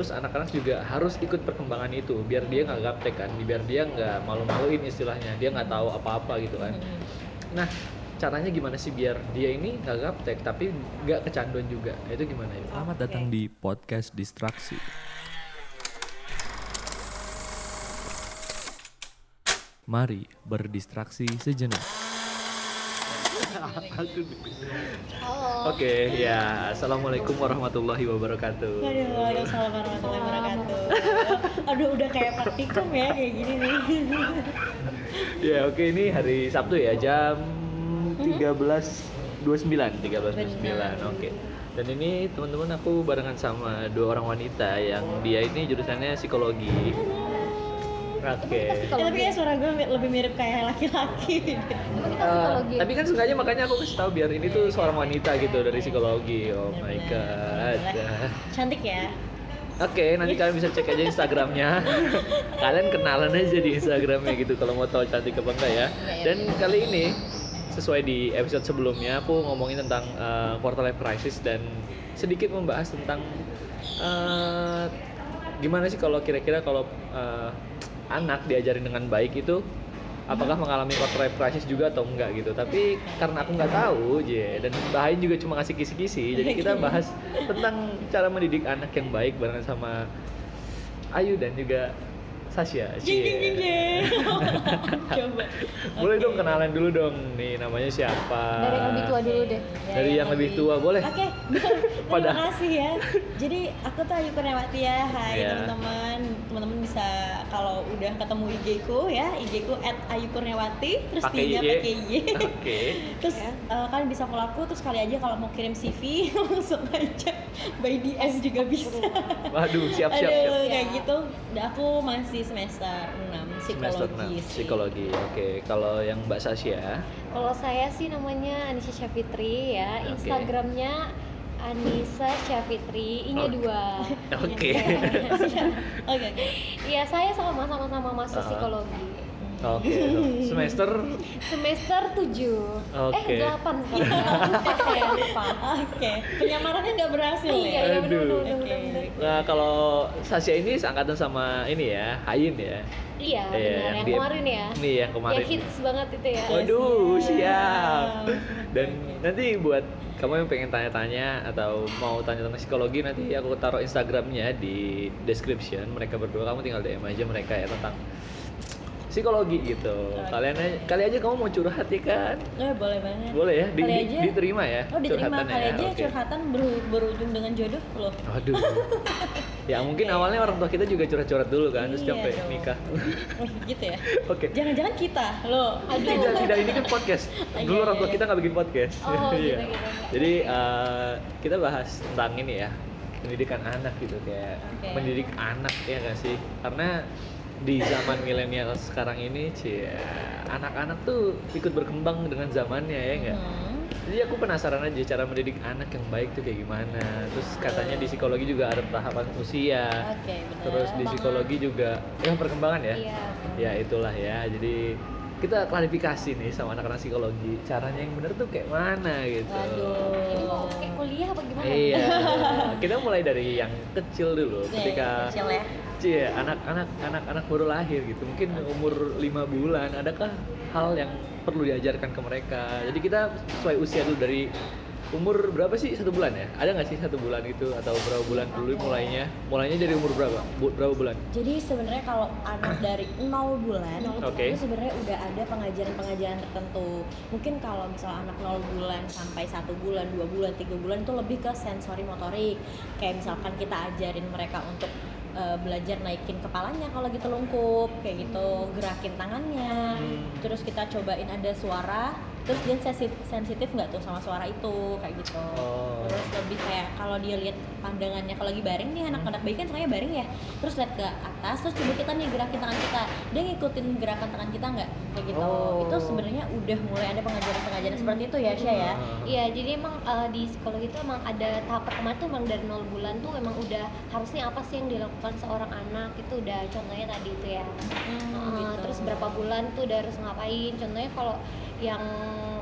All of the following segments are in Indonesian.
terus anak-anak juga harus ikut perkembangan itu biar dia nggak gaptek kan biar dia nggak malu-maluin istilahnya dia nggak tahu apa-apa gitu kan Hmm. nah caranya gimana sih biar dia ini nggak gaptek tapi nggak kecanduan juga itu gimana ya Selamat Oke. datang di podcast Distraksi. Mari berdistraksi sejenak. Halo. Oke, ya. Assalamualaikum warahmatullahi wabarakatuh. Aduh, waalaikumsalam warahmatullahi wabarakatuh. Aduh, udah kayak praktikum ya kayak gini nih. Ya, oke ini hari Sabtu ya, jam 13.29, 13.29. Oke. Dan ini teman-teman aku barengan sama dua orang wanita yang dia ini jurusannya psikologi. Oke. Eh, tapi kayak suara gue lebih mirip kayak laki-laki. Eh, tapi kan sengaja makanya aku kasih tahu biar ini tuh seorang wanita gitu dari psikologi. Oh my god. Bener. Cantik ya. Oke, nanti kalian bisa cek aja Instagramnya. kalian kenalan aja di Instagramnya gitu kalau mau tahu cantik apa enggak ya. Dan kali ini sesuai di episode sebelumnya aku ngomongin tentang uh, quarter life crisis dan sedikit membahas tentang uh, gimana sih kalau kira-kira kalau uh, anak diajarin dengan baik itu apakah mengalami quarter life crisis juga atau enggak gitu. Tapi karena aku nggak tahu je dan Bahain juga cuma ngasih kisi-kisi jadi kita bahas tentang cara mendidik anak yang baik barengan sama Ayu dan juga Sasha Jing jing jing. Coba. boleh Oke. dong kenalan dulu dong nih namanya siapa Dari yang lebih tua dulu deh. Ya, Dari yang lebih tua, boleh? Oke, terima Pada- kasih ya. Jadi aku tuh Ayu Kurniawati ya. Hai Iya. teman-teman. Teman-teman bisa kalau udah ketemu IG ku ya, IG ku @ayukurniawati terus Pakai tiga Y. pakai Y. oke Terus eh, kalian bisa follow aku terus kali aja kalau mau kirim CV langsung aja by DM juga bisa. waduh siap siap siap Aduh, kayak gitu. Dan aku masih semester 6 semester psikologi. 6 sih. psikologi oke kalau yang Mbak Sasha Kalau saya sih namanya Anissa Syafitri ya. Oke. Instagramnya Anissa Syafitri. Ini Oke. dua. oke Oke, oke. Iya saya sama sama-sama masuk Ah. psikologi. Oke semester Semester 7 Oke. Eh 8 sekarang. Lupa saya lupa. Oke, penyamarannya nggak berhasil Iya ya. iya benar Aduh. benar Oke. benar. Nah, kalau Sasha ini seangkatan sama ini ya, Hayin ya. Iya Iya, benar yang di- kemarin ya. Nih yang kemarin. Ya hits banget itu ya. Waduh, siap. siap. Dan nanti buat kamu yang pengen tanya-tanya atau mau tanya tentang psikologi nanti aku taruh Instagramnya di description. Mereka berdua kamu tinggal DM aja mereka ya tentang psikologi gitu. Kalian aja, kali aja kamu mau curhat ya kan? Eh, boleh banget. Boleh ya? Di- Kali di- aja- diterima ya? Oh diterima curhatannya kali ya? aja Oke. curhatan beru- berujung dengan jodoh loh. Waduh. ya mungkin awalnya orang tua kita juga curhat-curhat dulu kan, terus Iya sampai dong. nikah. Oh, gitu ya. Oke. Jangan-jangan kita loh. Tidak, tidak ini kan podcast. Iya, Dulu orang tua iya. kita nggak bikin podcast. Oh, Iya. gitu, gitu. Jadi eh, kita bahas tentang ini ya, pendidikan anak gitu kayak Oke. mendidik anak ya nggak sih? Karena di zaman milenial sekarang ini, cie, anak-anak tuh ikut berkembang dengan zamannya ya nggak? Hmm. Jadi aku penasaran aja cara mendidik anak yang baik tuh kayak gimana. Terus katanya di psikologi juga ada tahapan usia. Benar. Terus di psikologi juga ya perkembangan ya. Iya. Ya itulah ya. Jadi kita klarifikasi nih sama anak-anak psikologi. Caranya yang bener tuh kayak mana gitu. Ini mau Waduh. kayak kuliah apa gimana? Iya. kita mulai dari yang kecil dulu. Nih, Ketika kecil ya. Cie, anak-anak anak-anak baru lahir gitu. Mungkin umur lima bulan. Adakah hal yang perlu diajarkan ke mereka? Jadi kita sesuai usia dulu dari umur berapa sih satu bulan ya? Ada nggak sih satu bulan itu atau berapa bulan dulu mulainya? Mulainya dari umur berapa? Bu- berapa bulan? Jadi sebenarnya kalau anak dari 0 bulan Oke. itu sebenarnya udah ada pengajaran-pengajaran tertentu. Mungkin kalau misal anak 0 bulan sampai satu bulan, dua bulan, tiga bulan itu lebih ke sensori motorik. Kayak misalkan kita ajarin mereka untuk eh, belajar naikin kepalanya kalau gitu lungkup, kayak gitu gerakin tangannya. Hmm. Terus kita cobain ada suara, terus dia sensi- sensitif nggak tuh sama suara itu, kayak gitu. Oh. Terus lebih kayak kalau dia lihat pandangannya kalau lagi baring nih anak-anak bayi kan sukanya baring ya terus lihat ke atas terus coba kita nih gerakin tangan kita dia ngikutin gerakan tangan kita nggak kayak gitu Oh. itu sebenarnya udah mulai ada pengajaran-pengajaran seperti itu ya Sya ya Iya, jadi emang eh, di psikologi itu emang ada tahap pertama tuh emang dari 0 bulan tuh emang udah harusnya apa sih yang dilakukan seorang anak itu udah contohnya tadi itu ya. Hmm, Eh, gitu. Terus berapa bulan tuh udah harus ngapain? Contohnya kalau yang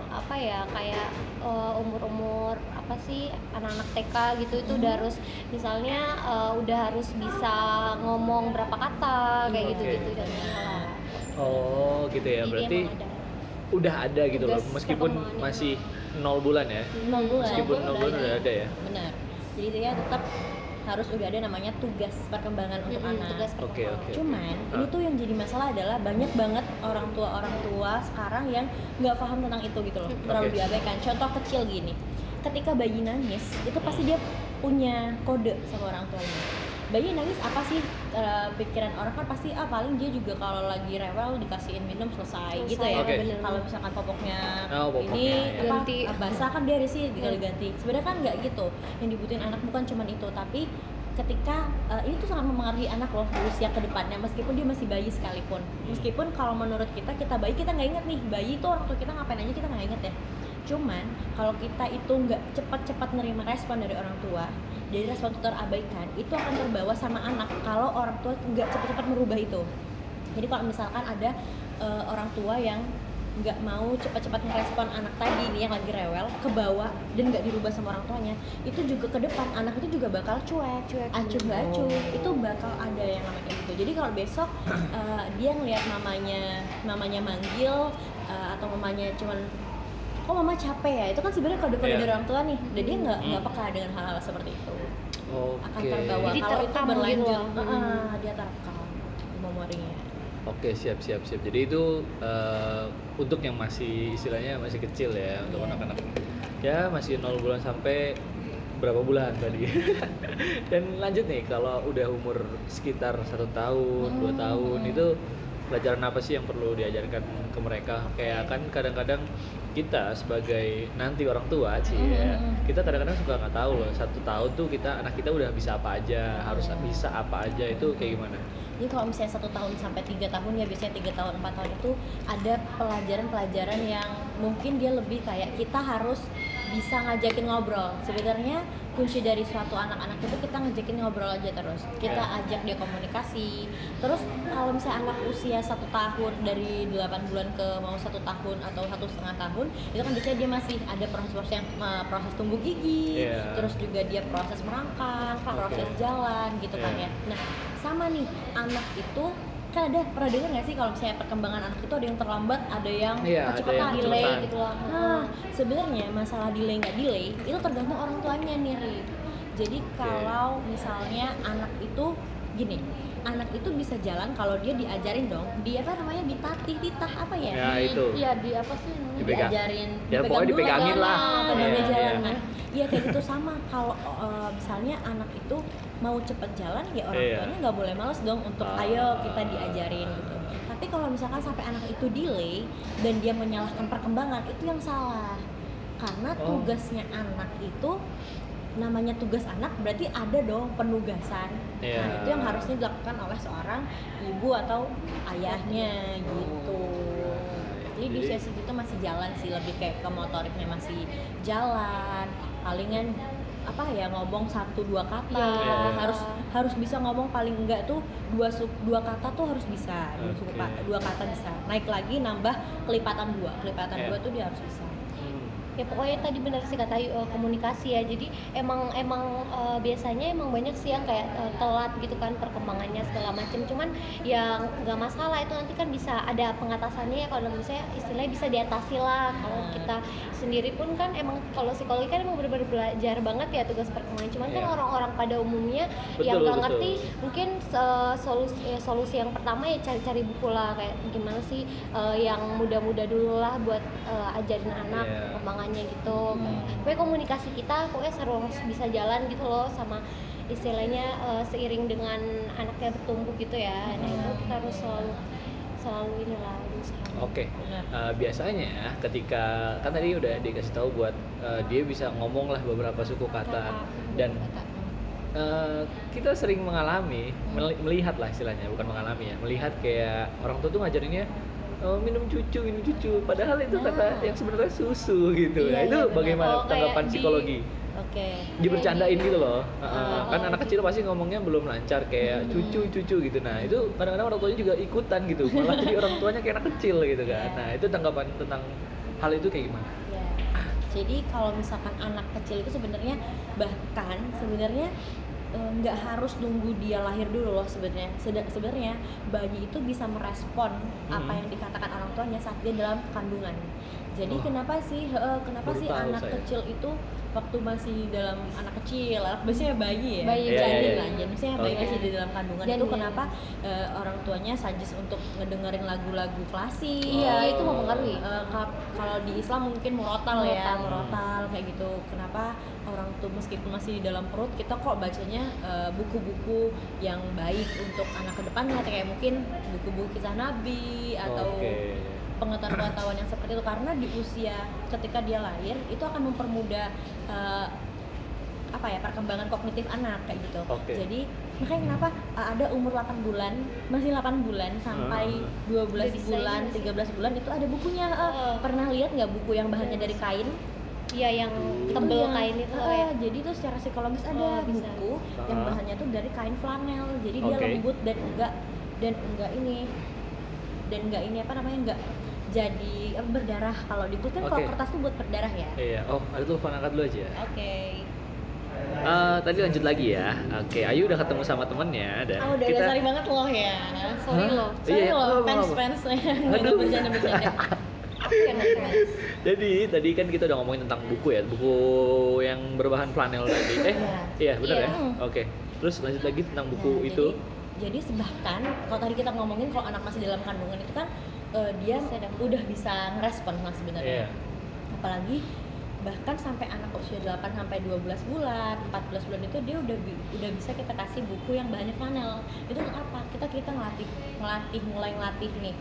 apa ya kayak eh, umur-umur apa sih anak-anak TK gitu itu udah Hmm. harus misalnya eh, udah harus bisa ngomong berapa kata kayak Oke. gitu-gitu dari sekolah. Oh gitu ya. Jadi Berarti ada. udah ada gitu loh. Meskipun masih nol bulan ya. nol bulan Meskipun nol bulan udah ada ya. benar jadi dia tetap harus udah ada namanya tugas perkembangan untuk Mm-mm, anak tugas perkembangan. oke. Cuman Ah. ini tuh yang jadi masalah adalah banyak banget orang tua orang tua sekarang yang nggak paham tentang itu gitu loh, terlalu oke. diabaikan. Contoh kecil gini, ketika bayi nangis itu pasti dia punya kode sama orang tuanya. Bayi nangis apa sih Eh, pikiran orang kan pasti ah paling dia juga kalau lagi rewel dikasihin minum selesai, gitu ya. Oke. bener. Kalau misalkan popoknya Oh, popoknya, ini ya. apa, Ganti. basah kan dia risih tinggal diganti. Sebenarnya kan nggak gitu. Yang dibutuhin anak bukan cuma itu, tapi ketika eh, ini tuh sangat mempengaruhi anak loh di usia ke depannya meskipun dia masih bayi sekalipun meskipun kalau menurut kita kita bayi kita nggak inget nih bayi itu orang tua kita ngapain aja kita nggak inget ya cuman kalau kita itu nggak cepat-cepat nerima respon dari orang tua dari respon itu terabaikan itu akan terbawa sama anak kalau orang tua nggak cepat-cepat merubah itu jadi kalau misalkan ada eh, orang tua yang nggak mau cepat-cepat merespon anak tadi nih yang lagi rewel ke bawah dan nggak dirubah sama orang tuanya itu juga ke depan anak itu juga bakal cuek Cuek. acuh acuh Oh. itu bakal ada yang namanya gitu jadi kalau besok eh, dia ngelihat mamanya mamanya manggil eh, atau mamanya cuman kok mama capek ya itu kan sebenarnya kode kode Iya. dari orang tua nih dan dia nggak nggak Hmm. peka dengan hal-hal seperti itu Oke. akan terbawa Jadi kalau itu gitu berlanjut lah. Heeh, dia terekam memorinya Oke siap siap siap. Jadi itu eh, untuk yang masih istilahnya masih kecil ya untuk Iya. anak-anak ya masih nol bulan sampai berapa bulan tadi. Dan lanjut nih kalau udah umur sekitar satu tahun dua Hmm. tahun itu pelajaran apa sih yang perlu diajarkan ke mereka? Kayak kan kadang-kadang kita sebagai nanti orang tua sih ya Hmm. kita kadang-kadang suka nggak tahu loh satu tahun tuh kita anak kita udah bisa apa aja harus bisa apa aja itu kayak gimana? Jadi kalau misalnya satu tahun sampai tiga tahun ya biasanya tiga tahun empat tahun itu ada pelajaran-pelajaran yang mungkin dia lebih kayak kita harus bisa ngajakin ngobrol. Sebenarnya kunci dari suatu anak-anak itu kita ngajakin ngobrol aja terus. Kita Ya. ajak dia komunikasi. Terus kalau misalnya anak usia satu tahun dari 8 bulan ke mau satu tahun atau satu setengah tahun itu kan biasanya dia masih ada proses-proses yang proses tumbuh gigi, Iya. terus juga dia proses merangkak, proses jalan gitu kan Iya. ya. Nah, sama nih anak itu kan ada pernah dengar nggak sih kalau misalnya perkembangan anak itu ada yang terlambat, ada yang Iya, ada kecepatan, yang delay gitu loh. Nah, sebenarnya masalah delay nggak delay itu tergantung orang tuanya nih. Jadi kalau misalnya anak itu gini, anak itu bisa jalan kalau dia diajarin dong. Dia apa namanya ditatih, titah apa ya? Ya itu. Iya di apa sih namanya? Dipegang. diajarin Ya, pokoknya dulu dipegangin kan, lah. dia Iya, jalan iya. nah iya kayak gitu sama kalau eh, misalnya anak itu mau cepet jalan ya orang Iya. tuanya nggak boleh males dong untuk Ah. ayo kita diajarin gitu tapi kalau misalkan sampai anak itu delay dan dia menyalahkan perkembangan itu yang salah karena Oh. tugasnya anak itu namanya tugas anak berarti ada dong penugasan. Iya. nah itu yang harusnya dilakukan oleh seorang ibu atau ayahnya gitu. Jadi di usia segitu masih jalan sih lebih kayak ke motoriknya masih jalan. Palingan apa ya ngomong satu dua kata. Iya. harus harus bisa ngomong paling enggak tuh dua dua kata tuh harus bisa. Dua, pa- dua kata bisa. Naik lagi nambah kelipatan dua. Kelipatan Iya. dua tuh dia harus bisa. Hmm. Ya pokoknya tadi benar sih kata Ayu, eh, komunikasi ya. Jadi emang emang eh, biasanya emang banyak sih yang kayak eh, telat gitu kan perkembangannya segala macam cuman yang nggak masalah itu nanti kan bisa ada pengatasannya ya. Kalau misalnya istilahnya bisa diatasi lah. Kalau Hmm. kita sendiri pun kan emang kalau psikologi kan emang benar-benar belajar banget ya tugas perkembangan. Cuman kan Iya. orang-orang pada umumnya Betul, yang nggak ngerti mungkin eh, solusi eh, solusi yang pertama ya cari-cari buku lah. Kayak gimana sih eh, yang muda-muda dulu lah buat eh, ajarin anak Iya. Perkembangannya gitu. Hmm. pokoknya komunikasi kita pokoknya harus bisa jalan gitu loh sama istilahnya eh, seiring dengan anaknya bertumbuh gitu ya. Nah itu kita harus selalu selalu inilah berusaha. Oke, Benar. Eh, biasanya ketika kan tadi udah dikasih tahu buat eh, dia bisa ngomong lah beberapa suku kata dan eh, kita sering mengalami meli- melihat lah istilahnya bukan mengalami ya melihat kayak orang tua tuh ngajarinnya "Oh, minum cucu minum cucu. Padahal itu kata Nah. yang sebenarnya susu gitu Iya, ya itu iya, bagaimana Oh, tanggapan di- psikologi? Oke. Dibercandain gitu loh. Heeh, Oh, kan oh, anak kecil pasti ngomongnya belum lancar kayak Hmm. cucu cucu gitu. Nah itu kadang-kadang orang tuanya juga ikutan gitu. Malah jadi orang tuanya kayak anak kecil gitu kan. Iya. nah itu tanggapan tentang hal itu kayak gimana? Ya Jadi kalau misalkan anak kecil itu sebenarnya bahkan sebenarnya eh, nggak harus nunggu dia lahir dulu loh sebenarnya. Sebenarnya bayi itu bisa merespon apa Hmm. yang dikatakan orang tuanya saat dia dalam kandungan. Jadi Oh. kenapa sih heeh, kenapa Baru sih anak saya. kecil itu waktu masih dalam anak kecil, anak biasanya bayi ya, Bayi, Iya, janin iya, iya. lah, jadi misalnya bayi masih di dalam kandungan Janin. itu kenapa eh, orang tuanya suggest untuk ngedengerin lagu-lagu klasik. Iya, Oh. itu mempengaruhi. Eh, ka- kalau di Islam mungkin murotal ya, Murotal. murotal kayak gitu. Kenapa orang tuh meskipun masih di dalam perut kita kok bacanya eh, buku-buku yang baik untuk anak ke depannya kayak mungkin buku-buku kisah Nabi atau Oke. pengetahuan-pengetahuan yang seperti itu karena di usia ketika dia lahir itu akan mempermudah eh, apa ya perkembangan kognitif anak kayak gitu. Oke. Jadi makanya kenapa eh, ada umur 8 bulan, masih 8 bulan sampai Ah. 12 Udah bisa bulan, sih. 13 bulan itu ada bukunya. Eh, Oh. Pernah lihat nggak buku yang bahannya Yes. dari kain? Iya yang Itu tebel yang- kain itu eh, ya. Jadi itu secara psikologis ada Oh, bisa. buku yang Ah. bahannya tuh dari kain flanel. Jadi dia Oke. lembut dan enggak dan enggak ini dan enggak ini apa namanya enggak jadi apa, berdarah kalau di kulit kan kalau Oke. kertas tuh buat berdarah ya. Iya. Oh, ada telepon angkat dulu aja. Oke. Eh, tadi lanjut lagi ya. Oke, Ayu udah ketemu sama temennya dan Ah udah kita udah sorry banget loh ya. Sorry Hah? loh. Sorry Iya, loh apa, apa, fans apa. fans nggak Aduh. bercanda bercanda. Aku yang nge-fans. Jadi tadi kan kita udah ngomongin tentang buku ya, buku yang berbahan flanel tadi. Eh, iya benar Iya. ya. Oke. Terus lanjut lagi tentang buku Nah, itu. Jadi, jadi sebahkan kalau tadi kita ngomongin kalau anak masih dalam kandungan itu kan eh, dia udah bisa ngerespon lah sebenarnya. Iya. Apalagi bahkan sampai anak usia 8 sampai 12 bulan, 14 bulan itu dia udah bi- udah bisa kita kasih buku yang bahannya flanel. Itu apa? Kita kita ngelatih ngelatih mulai ngelatih nih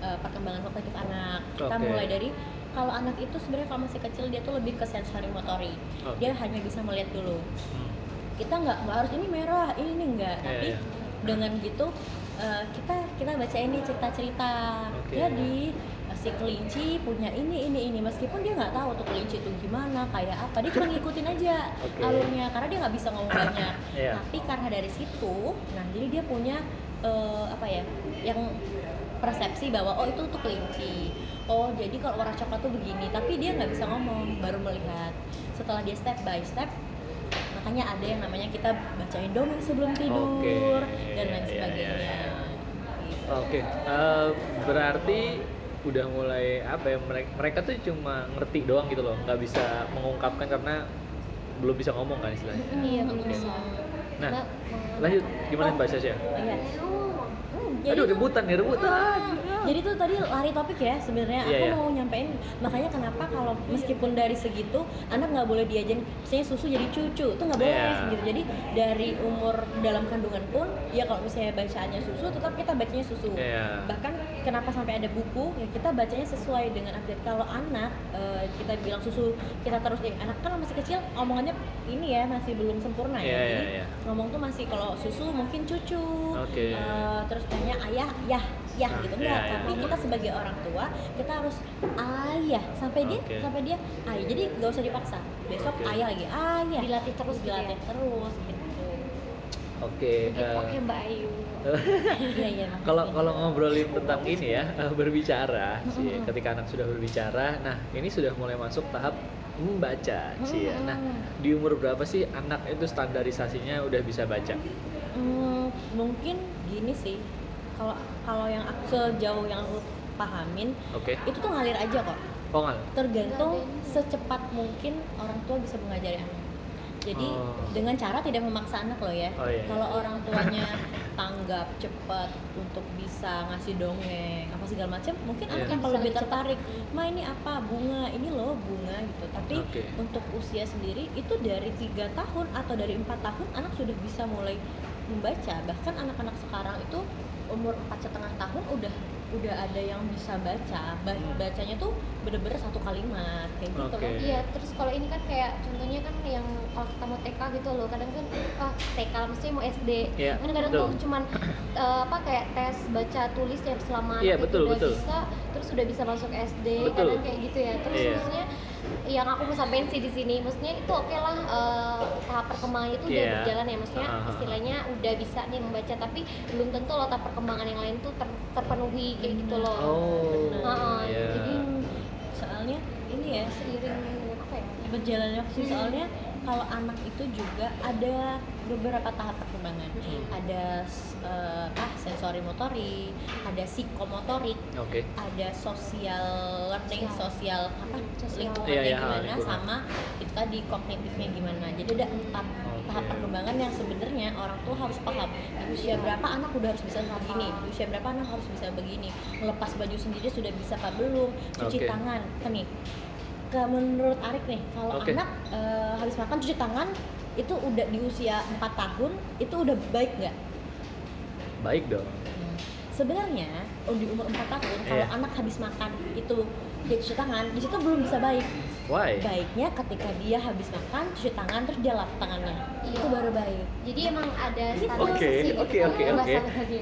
eh, perkembangan kognitif anak. Kita Oke. mulai dari kalau anak itu sebenarnya kalau masih kecil dia tuh lebih ke sensori motorik. Oke. Dia hanya bisa melihat dulu Hmm. kita nggak nggak harus ini merah ini nih enggak Iya, tapi iya. dengan gitu eh, kita kita baca ini cerita cerita Oke. jadi si kelinci punya ini ini ini meskipun dia nggak tahu tuh kelinci itu gimana kayak apa dia cuma ngikutin aja Oke. alurnya karena dia nggak bisa ngomong banyak Iya. tapi karena dari situ nah jadi dia punya eh, apa ya yang persepsi bahwa oh itu tuh kelinci oh jadi kalau warna coklat tuh begini tapi dia nggak bisa ngomong baru melihat setelah dia step by step makanya ada yang namanya kita bacain dongeng sebelum tidur Oke, dan lain iya, sebagainya iya, Gitu. Oke. Eh, berarti udah mulai apa ya mereka, mereka tuh cuma ngerti doang gitu loh, nggak bisa mengungkapkan karena belum bisa ngomong kan istilahnya. Iya belum Oke. bisa. Nah, Nggak, lanjut gimana Mbak Sasha? Iya. Hmm, jadi Aduh rebutan nih rebutan. Jadi tuh tadi lari topik ya sebenarnya Iya, aku iya. mau nyampein makanya kenapa kalau meskipun dari segitu anak nggak boleh diajarin misalnya susu jadi cucu itu nggak boleh Iya. gitu jadi dari umur dalam kandungan pun ya kalau misalnya bacaannya susu tetap kita bacanya susu Iya. bahkan kenapa sampai ada buku ya kita bacanya sesuai dengan update kalau anak eh, kita bilang susu kita terus eh, anak kan masih kecil omongannya ini ya masih belum sempurna ya Iya, iya, jadi iya. ngomong tuh masih kalau susu mungkin cucu Oke. eh, terus tanya ayah yah yah Ah, gitu iya, enggak iya. tapi kita sebagai orang tua kita harus ayah sampai dia Oke. sampai dia ayah jadi nggak usah dipaksa besok Oke. ayah lagi ayah Dilatih terus gitu ya? dilatih terus gitu Oke. Oke, eh, Oke Mbak Ayu. iya iya. Kalau kalau ngobrolin tentang ini ya eh, berbicara sih ketika anak sudah berbicara, nah ini sudah mulai masuk tahap membaca sih ya. Nah di umur berapa sih anak itu standarisasinya udah bisa baca? Hmm, mungkin gini sih kalau kalau yang aku sejauh yang aku pahamin Oke. itu tuh ngalir aja kok Oh nggak? tergantung secepat mungkin orang tua bisa mengajari anak jadi Oh. dengan cara tidak memaksa anak loh ya Oh, iya. kalau orang tuanya tanggap cepat untuk bisa ngasih dongeng apa segala macam mungkin anak Iya. yang kalau lebih Bisa tertarik ma ini apa bunga ini loh bunga gitu tapi Oke. untuk usia sendiri itu dari tiga tahun atau dari empat tahun anak sudah bisa mulai membaca bahkan anak-anak sekarang itu umur empat setengah tahun udah udah ada yang bisa baca Ba- Hmm. bacanya tuh bener-bener satu kalimat kayak gitu loh Iya, terus kalau ini kan kayak contohnya kan yang kalau kita mau TK gitu loh, kadang kan ah TK mesti mau SD. Iya, kan kadang betul. tuh cuman eh, apa kayak tes baca tulis yang selama Iya, itu betul, udah betul. bisa, terus sudah bisa masuk SD, Betul. kadang kayak gitu ya. Terus Iya. maksudnya yang aku mau sampaikan sih di sini, maksudnya itu oke lah eh, tahap perkembangan itu udah Iya. berjalan ya, maksudnya ah. istilahnya udah bisa nih membaca, tapi belum tentu loh tahap perkembangan yang lain tuh ter- terpenuhi kayak gitu loh. Oh. Heeh, iya. jadi Hmm, soalnya ini ya seiring apa ya berjalannya waktu sih, soalnya kalau anak itu juga ada beberapa tahap perkembangan Hmm. ada eh, ah sensori motorik ada psikomotorik Oke. ada sosial learning Sosial. apa Sosial. lingkungannya Iya, iya, gimana lingkungan. sama itu tadi kognitifnya gimana jadi ada empat Oke. tahap perkembangan yang sebenarnya orang tua harus paham di usia berapa anak udah harus bisa begini di usia berapa anak harus bisa begini melepas baju sendiri sudah bisa apa belum cuci Oke. tangan kan nih ke menurut Arik nih kalau Oke. anak eh, habis makan cuci tangan itu udah di usia 4 tahun itu udah baik nggak Baik dong. sebenarnya oh, di umur 4 tahun kalau Iya. anak habis makan itu dia cuci tangan di situ belum bisa baik Why? baiknya ketika dia habis makan cuci tangan terus dia lap tangannya Iya. itu baru baik Jadi emang ada standar Oke, sih, oke, gitu. oke, oke.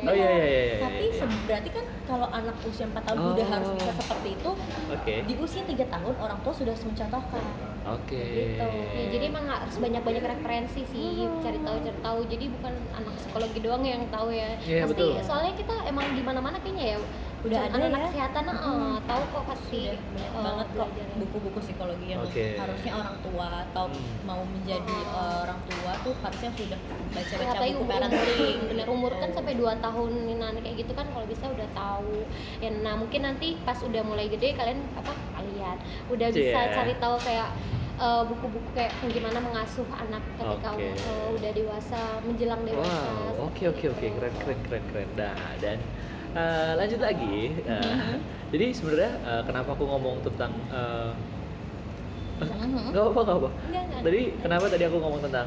Oh iya iya iya. iya, tapi iya. berarti kan kalau anak usia 4 tahun udah Oh. harus bisa seperti itu Oke. di usia 3 tahun orang tua sudah mencontohkan Oke. Gitu. Ya, jadi emang harus banyak-banyak referensi sih, cari tahu cari tahu. Jadi bukan anak psikologi doang yang tahu ya. Iya, pasti betul. soalnya kita emang di mana-mana kayaknya ya. Udah ada anak-anak ya. kesehatan eh, tahu kok pasti Sudah banyak eh, banget kok buku-buku psikologi yang Oke. harusnya orang tua atau Hmm. mau menjadi eh, orang tua tuh harusnya sudah baca-baca Katanya buku umur, parenting bener umur kan sampai 2 tahun nah, kayak gitu kan kalau bisa udah tahu ya nah mungkin nanti pas udah mulai gede kalian apa kalian udah bisa Iya. cari tahu kayak buku-buku kayak gimana mengasuh anak ketika Oke. eh, udah dewasa menjelang dewasa Wow, oke oke oke, Gitu. keren keren keren keren. Nah, dan eh, lanjut lagi. Mhm. Jadi sebenarnya eh, kenapa aku ngomong tentang Mhm. nggak apa nggak apa. Tadi kenapa tadi aku ngomong tentang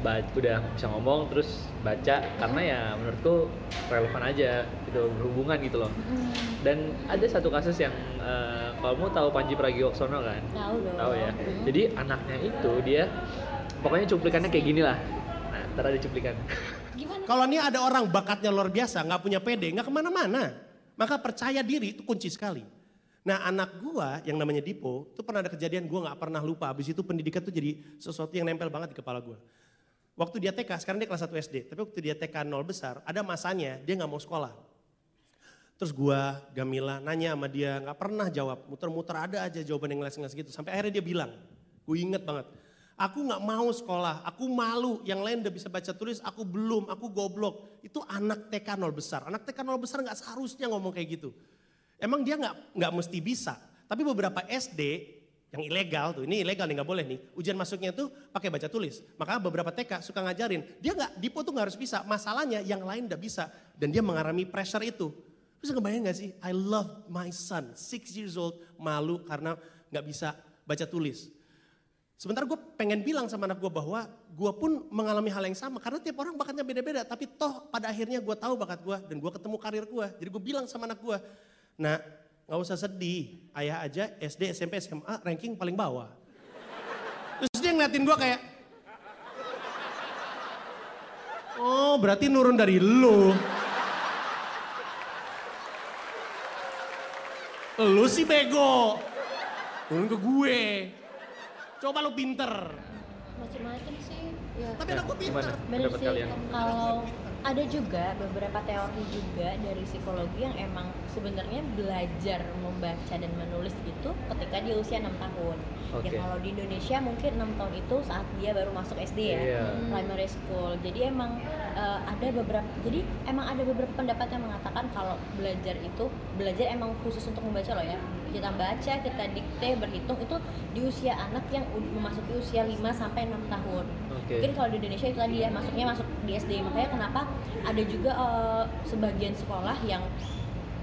ba- udah bisa ngomong terus baca karena ya menurutku relevan aja gitu berhubungan gitu loh. Hmm, Dan ada satu kasus yang kalau kamu tahu Panji Pragiwaksono kan? tahu dong Tahu ya. Jadi anaknya itu dia pokoknya cuplikannya kayak gini lah. Nah, ntar ada cuplikan. gimana Kalau ini ada orang bakatnya luar biasa, nggak punya pede, nggak ke mana-mana. Maka percaya diri itu kunci sekali. Nah anak gua yang namanya Dipo, itu pernah ada kejadian gua nggak pernah lupa. Abis itu pendidikan tuh jadi sesuatu yang nempel banget di kepala gua. Waktu dia TK, sekarang dia kelas 1 SD. Tapi waktu dia TK 0 besar, ada masanya dia nggak mau sekolah. Terus gua, Gamila nanya sama dia, nggak pernah jawab. Muter-muter ada aja jawaban yang ngeles-ngeles gitu. Sampai akhirnya dia bilang, gue inget banget. Aku nggak mau sekolah, aku malu. Yang lain udah bisa baca tulis, aku belum, aku goblok. Itu anak TK 0 besar. Anak TK 0 besar nggak seharusnya ngomong kayak gitu. Emang dia nggak nggak mesti bisa. Tapi beberapa SD yang ilegal tuh, ini ilegal nih nggak boleh nih. Ujian masuknya tuh pakai baca tulis. Maka beberapa TK suka ngajarin. Dia nggak, Dipo tuh nggak harus bisa. Masalahnya yang lain udah bisa. Dan dia mengalami pressure itu. Bisa kebayang gak sih? I love my son, six years old, malu karena nggak bisa baca tulis. Sebentar gue pengen bilang sama anak gue bahwa gue pun mengalami hal yang sama. Karena tiap orang bakatnya beda-beda. Tapi toh pada akhirnya gue tahu bakat gue dan gue ketemu karir gue. Jadi gue bilang sama anak gue, nah nggak usah sedih. Ayah aja SD, SMP, SMA ranking paling bawah. Terus dia ngeliatin gue kayak, oh berarti nurun dari lu. Lu sih bego. Turun ke gue. Coba lu pinter. macam-macam sih ya Tapi Ya, anak gue pinter. gimana? Bener sih, kalian? kalau ada juga beberapa teori juga dari psikologi yang emang sebenarnya belajar membaca dan menulis itu ketika dia usia 6 tahun. Oke. Ya kalau di Indonesia mungkin 6 tahun itu saat dia baru masuk SD ya, Iya. primary school. Jadi emang eh, ada beberapa jadi emang ada beberapa pendapat yang mengatakan kalau belajar itu belajar emang khusus untuk membaca loh ya. Kita baca, kita dikte, berhitung itu di usia anak yang memasuki usia 5 sampai 6 tahun. Oke. Mungkin kalau di Indonesia itu tadi ya masuknya masuk di SD makanya kenapa ada juga eh, sebagian sekolah yang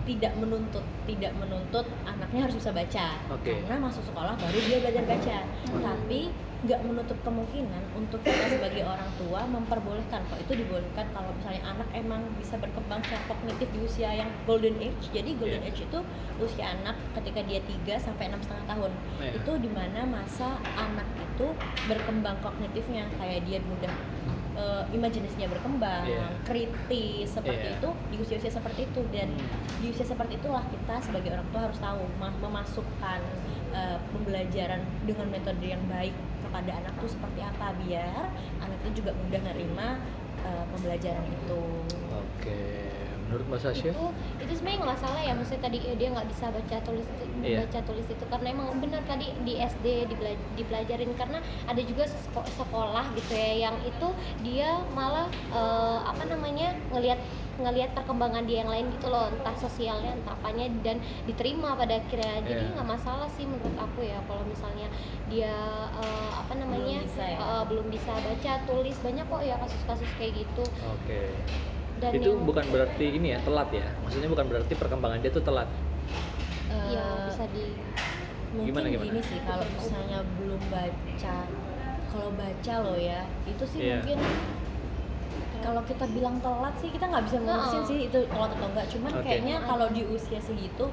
tidak menuntut tidak menuntut anaknya harus bisa baca Oke. karena masuk sekolah baru dia belajar baca tapi nggak menutup kemungkinan untuk kita sebagai orang tua memperbolehkan kok itu dibolehkan kalau misalnya anak emang bisa berkembang secara kognitif di usia yang golden age jadi golden Iya. age itu usia anak ketika dia 3 sampai enam setengah tahun Iya. itu di mana masa anak itu berkembang kognitifnya kayak dia mudah eh, imajinasinya berkembang Iya. kritis seperti Iya. itu di usia-usia seperti itu dan Hmm. di usia seperti itulah kita sebagai orang tua harus tahu ma- memasukkan eh, pembelajaran dengan metode yang baik kepada anak tuh seperti apa biar anak itu juga mudah nerima eh, pembelajaran itu. Oke, menurut Mas Asya itu itu sebenarnya nggak masalah ya maksudnya tadi eh, dia nggak bisa baca tulis Iya. baca tulis itu. Karena emang benar tadi di SD dipelajarin. Karena ada juga seko- sekolah gitu ya yang itu dia malah eh, apa namanya ngelihat ngelihat perkembangan dia yang lain gitu loh. Entah sosialnya entah apanya dan diterima pada akhirnya. Jadi Iya. nggak masalah sih menurut aku ya kalau misalnya dia eh, apa namanya bisa ya? eh, belum bisa baca tulis. Banyak kok ya kasus-kasus kayak gitu. Oke dan itu yang- bukan berarti ini ya telat ya maksudnya bukan berarti perkembangan dia tuh telat Eh, ya bisa di mungkin Gimana, gimana? gini sih kalau misalnya belum baca kalau baca loh ya itu sih Iya. mungkin kalau kita bilang telat sih kita nggak bisa ngurusin Heeh. sih itu telat atau enggak cuman Oke. kayaknya kalau di usia segitu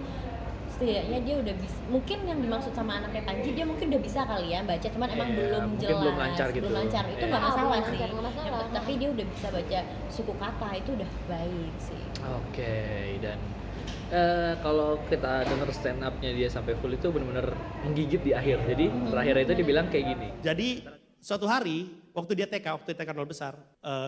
setidaknya dia udah bisa mungkin yang dimaksud sama anaknya Panji dia mungkin udah bisa kali ya baca cuman emang Iya, belum jelas belum lancar gitu. belum lancar itu Iya. nggak Ah, masalah belum sih masalah. Tapi dia udah bisa baca suku kata itu udah baik sih Oke, dan eh, kalau kita denger stand up-nya dia sampai full itu benar-benar menggigit di akhir. Jadi terakhir itu dibilang kayak gini. Jadi suatu hari waktu dia TK, waktu TK nol besar,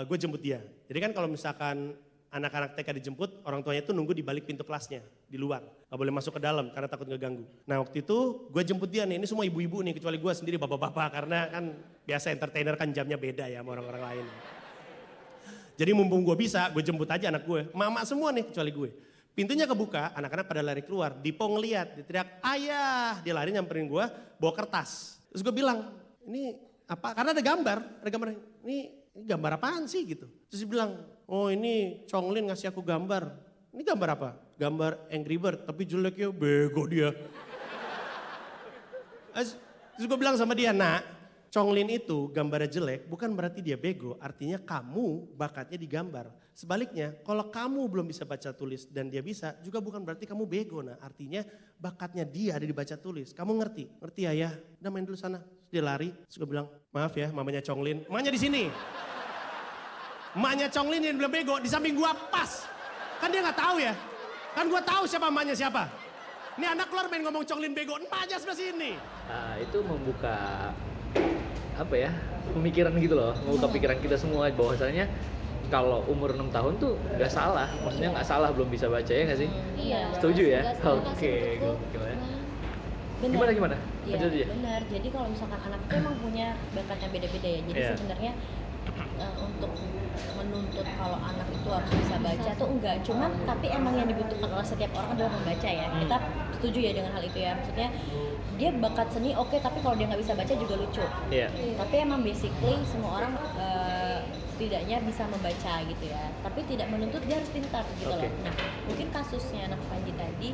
gue jemput dia. Jadi kan kalau misalkan anak-anak TK dijemput, orang tuanya itu nunggu di balik pintu kelasnya, di luar. Gak boleh masuk ke dalam karena takut ngeganggu. Nah waktu itu gue jemput dia nih, ini semua ibu-ibu nih, kecuali gue sendiri bapak-bapak. Karena kan biasa entertainer kan jamnya beda ya sama orang-orang lain. Jadi mumpung gue bisa, gue jemput aja anak gue. Mama semua nih kecuali gue. Pintunya kebuka, anak-anak pada lari keluar. Dipo ngeliat, dia teriak, ayah. Dia lari nyamperin gue, bawa kertas. Terus gue bilang, ini apa? Karena ada gambar, ada gambar. Ini, ini gambar apaan sih gitu. Terus dia bilang, oh ini Conglin ngasih aku gambar. Ini gambar apa? Gambar Angry Bird, tapi jelek ya, bego dia. Terus gue bilang sama dia, nak, Conglin itu gambarnya jelek bukan berarti dia bego, artinya kamu bakatnya digambar. Sebaliknya, kalau kamu belum bisa baca tulis dan dia bisa, juga bukan berarti kamu bego. Nah artinya bakatnya dia ada di baca tulis. Kamu ngerti? Ngerti ya? Udah main dulu sana. Terus dia lari, terus gue bilang, maaf ya mamanya Conglin. Mamanya di sini. Mamanya Conglin yang bilang bego, di samping gua pas. Kan dia nggak tahu ya. Kan gua tahu siapa mamanya siapa. Ini anak keluar main ngomong Conglin bego, emaknya sebelah sini. Nah, itu membuka apa ya pemikiran gitu loh membuka pikiran kita semua bahwasanya kalau umur 6 tahun tuh nggak salah maksudnya nggak salah belum bisa baca ya nggak sih Iya. Setuju ya? Oke, gokil ya. Benar. gimana gimana Iya Lanjut aja. benar. Jadi kalau misalkan anak itu emang punya bakat yang beda-beda ya. Jadi Iya. sebenarnya eh, untuk menuntut kalau anak itu harus bisa baca tuh enggak. Cuman tapi emang yang dibutuhkan oleh setiap orang adalah membaca ya. Hmm. Kita setuju ya dengan hal itu ya. Maksudnya dia bakat seni oke tapi kalau dia nggak bisa baca juga lucu. Iya. Tapi emang basically semua orang eh, setidaknya bisa membaca gitu ya. Tapi tidak menuntut dia harus pintar gitu Oke. loh. Nah mungkin kasusnya anak Panji tadi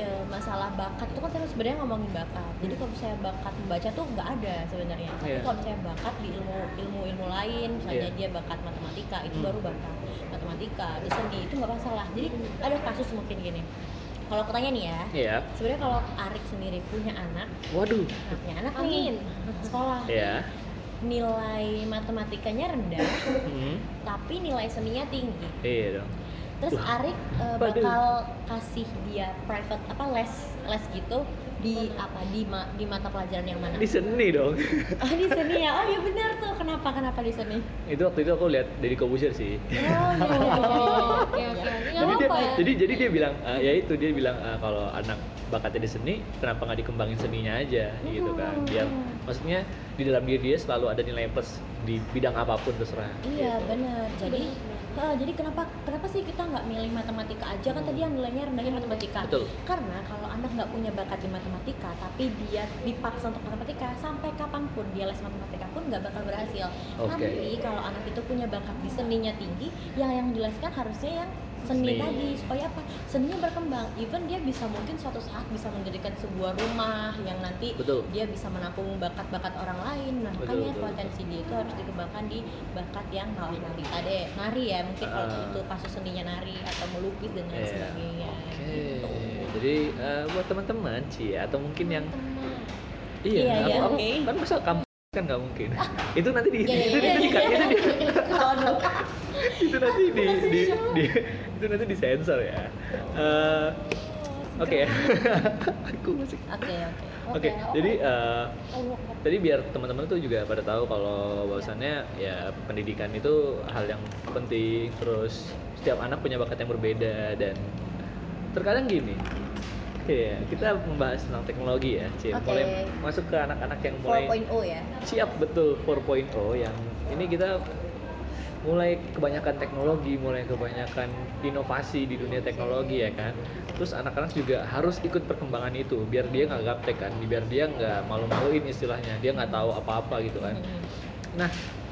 eh, masalah bakat itu kan terus sebenarnya ngomongin bakat. Jadi kalau misalnya bakat membaca tuh nggak ada sebenarnya. Tapi Iya. kalau misalnya bakat di ilmu ilmu ilmu lain, misalnya Iya. dia bakat matematika itu Hmm. baru bakat matematika, di seni itu nggak masalah. Jadi ada kasus mungkin gini. Kalau aku tanya nih ya, Iya. sebenarnya kalau Arik sendiri punya anak, Waduh. nah, punya anak Amin. nih sekolah, Iya. nilai matematikanya rendah, Hmm. tapi nilai seninya tinggi. Iya dong. Terus Wah. Arik Waduh. bakal kasih dia private apa les les gitu di apa di ma- di mata pelajaran yang mana? Di seni dong. Oh di seni ya. Oh iya benar tuh. Kenapa kenapa di seni? itu waktu itu aku lihat dari Kobusir sih. Oh iya iya iya. Oke oke jadi dia, apa ya jadi jadi dia bilang ah, ya itu dia bilang ah, kalau anak bakatnya di seni kenapa nggak dikembangin seninya aja gitu kan biar maksudnya di dalam diri dia selalu ada nilai plus di bidang apa pun terserah Iya gitu. benar. Jadi eh, jadi kenapa kenapa sih kita nggak milih matematika aja kan tadi yang nilainya rendahnya matematika. Betul. Karena kalau anak nggak punya bakat di matematika, tapi dia dipaksa untuk matematika, sampai kapan pun dia les matematika pun nggak bakal berhasil. Oke. Tapi kalau anak itu punya bakat di seninya tinggi, yang yang dileskan harusnya yang seni, Seni. tadi supaya apa? Seninya berkembang. Even dia bisa mungkin suatu saat bisa mendirikan sebuah rumah yang nanti Betul. dia bisa menampung bakat-bakat orang lain. Nah, Betul, makanya betul, potensi dia itu harus dikembangkan di bakat yang malah nari tadi nari ya mungkin kalau Ah. itu kasus seninya nari atau melukis dan lain Iya. sebagainya Oke, gitu. jadi eh, buat teman-teman sih atau mungkin yang Teman. iya, Iya, aku, iya, aku- oke. kan masa kamu kan nggak mungkin. itu nanti di Iya, iya, itu, iya, di- iya, itu, di-. itu nanti di, di, di- itu nanti disensor ya. Eh, Oke. Aku masih. Oke oke. Oke, jadi eh, Allah. tadi biar teman-teman tuh juga pada tahu kalau bahwasannya ya pendidikan itu hal yang penting terus setiap anak punya bakat yang berbeda dan terkadang gini Iya, kita membahas tentang teknologi ya, Cil. Oke. Mulai masuk ke anak-anak yang mulai 4.0 ya. siap betul 4.0 yang ini kita mulai kebanyakan teknologi, mulai kebanyakan inovasi di dunia teknologi ya kan. Terus anak-anak juga harus ikut perkembangan itu biar dia nggak gaptek kan, biar dia nggak malu-maluin istilahnya, dia nggak tahu apa-apa gitu kan. Nah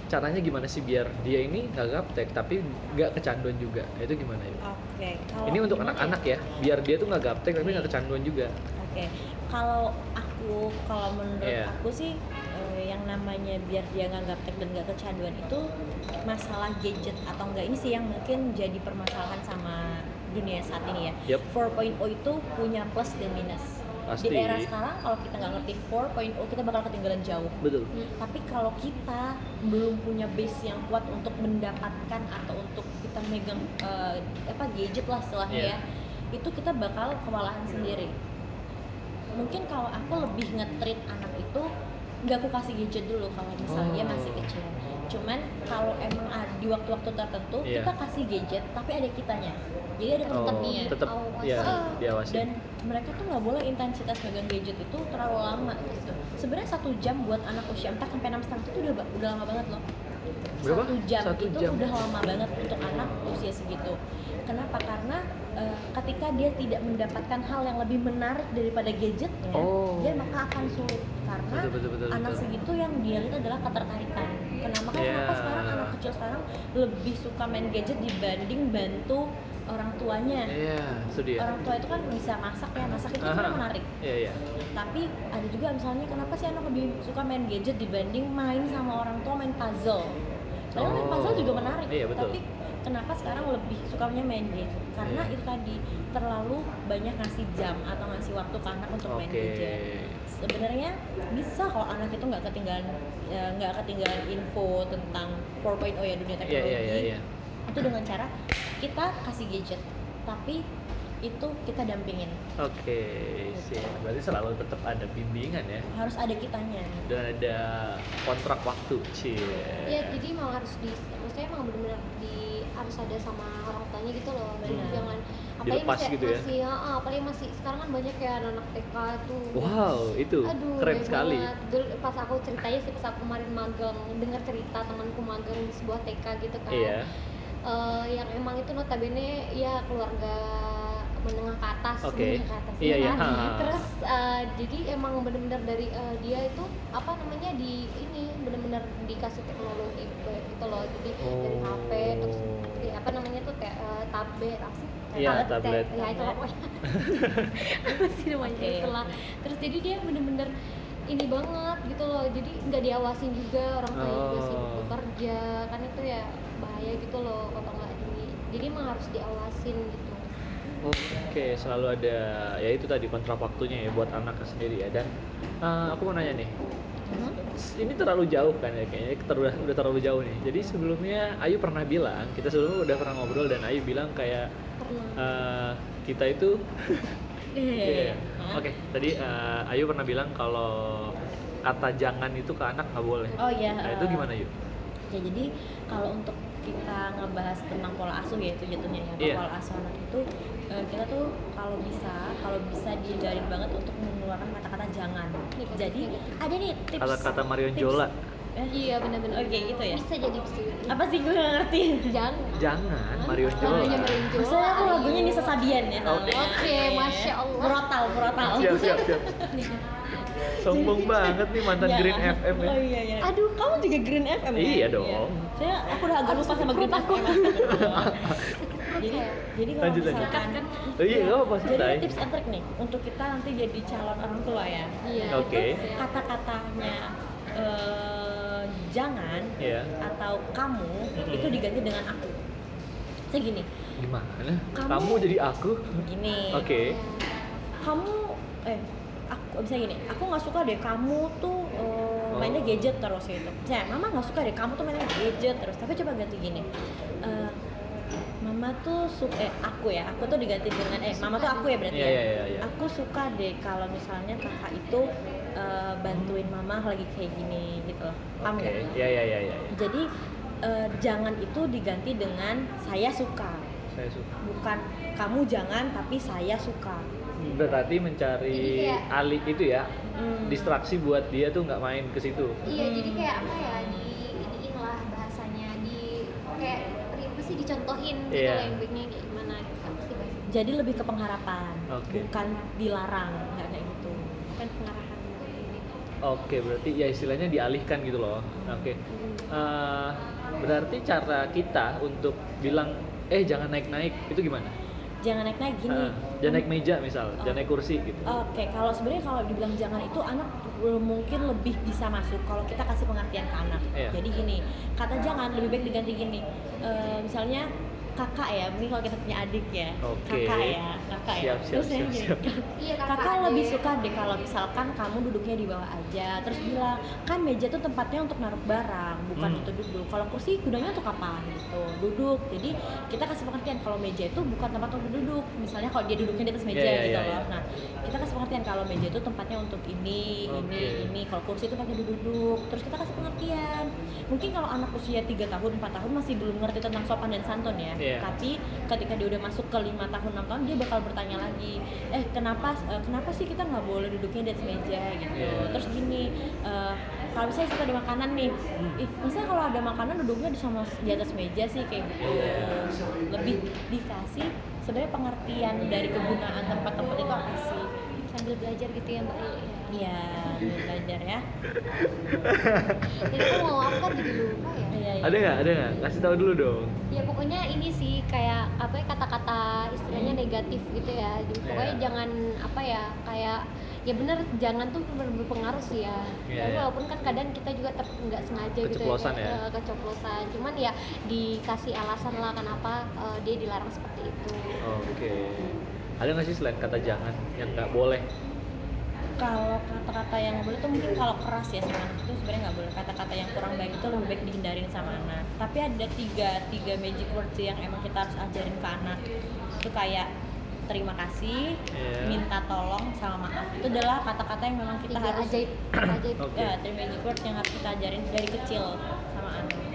caranya gimana sih biar dia ini nggak gaptek tapi nggak kecanduan juga? Itu gimana ya? Oke. kalau Ini untuk gimana anak-anak ya, biar dia tuh nggak gaptek tapi nggak kecanduan juga. Oke, kalau aku, kalau menurut Iya. aku sih yang namanya biar dia nggak gaptek dan nggak kecanduan itu masalah gadget atau enggak ini sih yang mungkin jadi permasalahan sama dunia saat ini ya. Yep. 4.0 itu punya plus dan minus. Pasti. Di era sekarang kalau kita nggak ngerti 4.0 kita bakal ketinggalan jauh. Betul. Tapi kalau kita belum punya base yang kuat untuk mendapatkan atau untuk kita megang eh, apa gadget lah istilahnya Iya. ya, itu kita bakal kewalahan sendiri. Mungkin kalau aku lebih nge-treat anak itu nggak aku kasih gadget dulu kalau misalnya dia masih Oh. kecil. Cuman kalau emang ada di waktu-waktu tertentu Iya. kita kasih gadget tapi ada kitanya. Jadi ada Oh, tetap ya Ah, diawasin. dan mereka tuh nggak boleh intensitas megang gadget itu terlalu lama gitu. Sebenarnya satu jam buat anak usia 4 sampai enam setengah itu udah udah lama banget loh. Berapa? Satu jam Satu itu jam. udah lama banget untuk anak usia segitu. Kenapa? Karena eh, ketika dia tidak mendapatkan hal yang lebih menarik daripada gadgetnya, Oh. dia maka akan sulit karena Betul, betul, betul, anak betul. segitu yang dia lihat adalah ketertarikan. Kenapa? Kan Iya. kenapa sekarang anak kecil sekarang lebih suka main gadget dibanding bantu orang tuanya Iya, dia. orang tua itu kan bisa masak ya masak itu sebenarnya Aha. menarik Iya, iya. tapi ada juga misalnya kenapa sih anak lebih suka main gadget dibanding main sama orang tua main puzzle padahal main Oh. puzzle juga menarik Iya, betul. tapi kenapa sekarang lebih sukanya main gadget karena Iya. itu tadi terlalu banyak ngasih jam atau ngasih waktu ke anak untuk main Oke. gadget sebenarnya bisa kalau anak itu nggak ketinggalan ya, nggak ketinggalan info tentang 4.0 ya dunia Iya, teknologi iya, iya, iya. itu dengan cara kita kasih gadget tapi itu kita dampingin Oke, sih. Berarti selalu tetap ada bimbingan ya. harus ada kitanya Dan ada kontrak waktu, Cie. ya jadi emang harus di maksudnya emang benar-benar di harus ada sama orang tuanya gitu loh jadi jangan apalagi Dilepas masih gitu ya? masih ya, ah, apalagi masih sekarang kan banyak ya anak TK tuh Wow, itu Aduh, keren sekali. banget. Dulu pas aku ceritanya sih pas aku kemarin magang, dengar cerita temanku magang di sebuah TK gitu kan. Iya. Eh, yang emang itu notabene ya keluarga menengah ke atas, Oke. menengah ke atas Iya, ya iya. kan? Ha. Terus eh, jadi emang bener-bener dari eh, dia itu apa namanya di ini bener-bener dikasih teknologi gitu loh. Jadi dari HP terus Oh. Di, apa namanya tuh kayak eh, tablet apa sih? Iya, tablet. Ya itu pokoknya. apa sih namanya Oke. itulah. Terus jadi dia bener-bener ini banget gitu loh jadi nggak diawasin juga orang tua juga sibuk Oh. bekerja kan itu ya bahaya gitu loh kalau nggak di jadi emang harus diawasin gitu Oke, selalu ada ya itu tadi kontrak waktunya ya buat anaknya sendiri ya. Dan eh, aku mau nanya nih, ini terlalu jauh kan ya kayaknya udah, udah terlalu jauh nih. Jadi sebelumnya Ayu pernah bilang, kita sebelumnya udah pernah ngobrol dan Ayu bilang kayak eh, kita itu Iya. Hah? Oke, tadi eh, Ayu pernah bilang kalau kata jangan itu ke anak nggak boleh. oh iya Nah, itu gimana Ayu? ya jadi kalau untuk kita ngebahas tentang pola asuh ya itu jatuhnya ya Iya. pola asuh anak itu eh, kita tuh kalau bisa kalau bisa dihindarin banget untuk mengeluarkan kata-kata jangan jadi ada nih tips Kata-kata Marion tips. Jola, Eh, iya benar-benar Oke, gitu ya? bisa jadi bisa apa sih gue gak ngerti jangan jangan Marion Jola. Maksudnya aku lagunya Nisa Sabian ya. Oke, Masya Allah. Murotal, murotal. Siap, siap, siap. Sombong banget nih mantan Ya. Green FM ya. Oh iya, iya. Aduh, kamu juga Green FM ya? Iya dong. Saya aku udah agak lupa sama Green FM. jadi, jadi kalau Lanjut, lanjut. misalkan Oh iya, nggak apa-apa, Jadi ada tips and trick nih untuk kita nanti jadi calon orang tua ya. iya Oke. itu Kata-katanya eh, jangan Iya. atau kamu Mm-mm. itu diganti dengan aku. Saya gini, Gimana? Kamu- Kamu jadi aku? gini. Oke. kamu eh aku bisa gini aku nggak suka deh kamu tuh eh, mainnya gadget terus gitu saya mama nggak suka deh kamu tuh mainnya gadget terus tapi coba ganti gini Eh, mama tuh suka eh aku ya aku tuh diganti dengan eh mama tuh aku ya berarti Iya, ya iya, iya, iya. aku suka deh kalau misalnya kakak itu eh, bantuin mama lagi kayak gini gitu loh paham Oke, nggak? iya iya iya iya. jadi eh, jangan itu diganti dengan saya suka Saya suka. bukan kamu jangan tapi saya suka Berarti mencari Jadi kayak- alih itu ya, Hmm. distraksi buat dia tuh nggak main ke situ. iya jadi kayak apa ya di iniin lah bahasanya di kayak sih dicontohin gitu Iya. lah yang baiknya kayak gimana gitu apa sih bahasanya jadi lebih ke pengharapan Oke. bukan dilarang nggak kayak gitu bukan pengarahan ini Oke, berarti ya istilahnya dialihkan gitu loh. Oke. Eh, berarti cara kita untuk bilang eh jangan naik-naik itu gimana? Jangan naik naik gini Ah, jangan naik meja misal, Oh. jangan naik kursi gitu. Oke, kalau sebenarnya kalau dibilang jangan itu anak mungkin lebih bisa masuk kalau kita kasih pengertian ke anak. Iya. Jadi gini, kata jangan lebih baik diganti gini. Eh, misalnya kakak ya, mungkin kalau kita punya adik ya, Oke. kakak ya, kakak ya. Siap, siap, Terus saya siap, gini, siap. iya Kakak lebih suka deh kalau misalkan kamu duduknya di bawah aja, terus bilang kan meja tuh tempatnya untuk naruh barang, bukan Hmm. untuk duduk. Kalau kursi gunanya untuk apa gitu? Duduk. Jadi kita kasih pengertian kalau meja itu bukan tempat untuk duduk. Misalnya kalau dia duduknya di atas meja Iya, iya, gitu iya, loh. iya. Nah, kita kasih pengertian kalau meja itu tempatnya untuk ini, ini, Oke. ini. Kalau kursi itu pakai duduk. Terus kita kasih pengertian. Mungkin kalau anak usia 3 tahun, 4 tahun masih belum ngerti tentang sopan dan santun ya. Iya. Tapi ketika dia udah masuk ke lima tahun, 6 tahun dia bakal bertanya lagi, "Eh, kenapa eh, kenapa sih kita nggak boleh duduknya di atas meja gitu?" Iya. Terus gini, eh, kalau misalnya kita ada makanan nih, Hmm. ih, masa kalau ada makanan duduknya di sama di atas meja sih kayak gitu. Iya. Lebih dikasih sebenarnya pengertian dari kegunaan tempat-tempat itu apa sih? sambil belajar gitu ya mbak Iya. Iya, belajar ya. Jadi aku mau apa jadi lupa ya Iya, iya. Ada nggak? Ada nggak? Kasih tahu dulu dong. ya pokoknya ini sih kayak apa ya kata-kata istilahnya negatif gitu ya jadi pokoknya Iya. jangan apa ya kayak ya bener jangan tuh ber- berpengaruh sih ya Iya, Tapi iya. walaupun kan kadang kita juga nggak sengaja gitu ya, ya? eh, keceplosan cuman ya dikasih alasan lah kenapa eh, dia dilarang seperti itu Oke. Ada nggak sih selain kata jangan yang nggak boleh? Kalau kata-kata yang nggak boleh tuh mungkin kalau keras ya sama anak itu sebenarnya nggak boleh. Kata-kata yang kurang baik itu lebih baik dihindarin sama anak. Tapi ada tiga tiga magic words yang emang kita harus ajarin ke anak. Itu kayak terima kasih Iya. minta tolong sama maaf. Itu adalah kata-kata yang memang kita tiga harus ajaib ajaib. Oke. ya three magic words yang harus kita ajarin dari kecil sama anak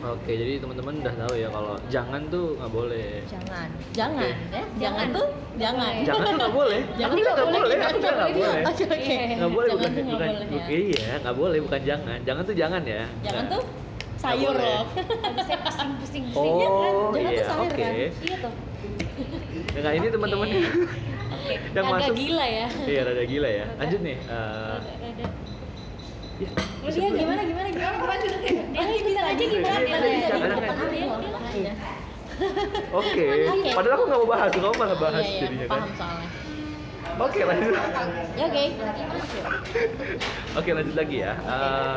Oke, jadi teman-teman udah tahu ya kalau jangan tuh nggak boleh. jangan jangan ya jangan tuh jangan Jangan tuh nggak boleh. Jangan tuh nggak boleh. jangan nggak boleh. oke oke Nggak boleh bukan bukan. ya Iya, nggak boleh bukan jangan. Jangan tuh jangan ya. jangan Nah. tuh sayur loh saya pusing pusing pusing Oh, Iya kan? Jangan iya, tuh sayur oke. kan? iya tuh Ya, nggak, ini teman-teman Oke, yang agak masuk. gila ya. Iya, rada gila ya. Lanjut nih. eh, Rada. Ya, dia gimana gimana gimana gimana Dia bentar aja gimana Iya, dia iya, iya, dia jangan, depan dia. Oke. Oke. Padahal aku nggak mau bahas, kamu malah bahas Iya iya, jadinya kan. paham soalnya. Oke, lanjut. Ya oke. Oke lanjut lagi ya. Eh,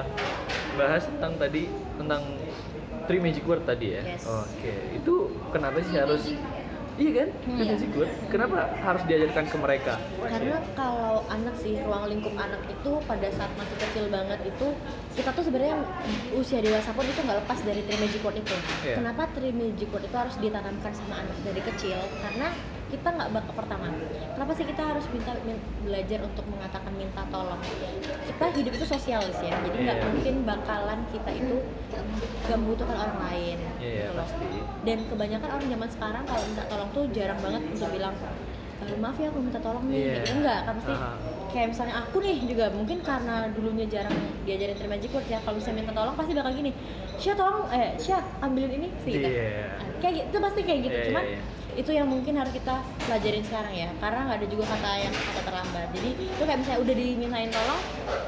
bahas tentang tadi tentang three magic word tadi ya. Yes. Oke. Itu kenapa sih harus? Iya kan? Hmm. magic word. Kenapa harus diajarkan ke mereka? Karena kalau anak sih ruang lingkup anak itu pada saat masih kecil banget itu kita tuh sebenarnya usia dewasa pun itu nggak lepas dari magic word itu. Iya. Kenapa magic word itu harus ditanamkan sama anak dari kecil? Karena kita nggak bakal pertama. Kenapa sih kita harus minta min- belajar untuk mengatakan minta tolong? Kita hidup itu sosialis ya, jadi nggak Iya. mungkin bakalan kita itu gak membutuhkan orang lain. Iya, gitu loh. pasti. Dan kebanyakan orang zaman sekarang kalau minta tolong tuh jarang banget untuk bilang "Eh, maaf ya aku minta tolong nih Iya. gitu enggak kan pasti Aha. kayak misalnya aku nih juga mungkin karena dulunya jarang diajarin terima word ya kalau bisa minta tolong pasti bakal gini Syah tolong eh Syah ambilin ini sih gitu Iya. kayak gitu itu pasti kayak gitu Iya, cuman iya, iya. Itu yang mungkin harus kita pelajarin sekarang ya. Karena nggak ada juga kata yang kata terlambat. Jadi itu kayak misalnya udah dimintain tolong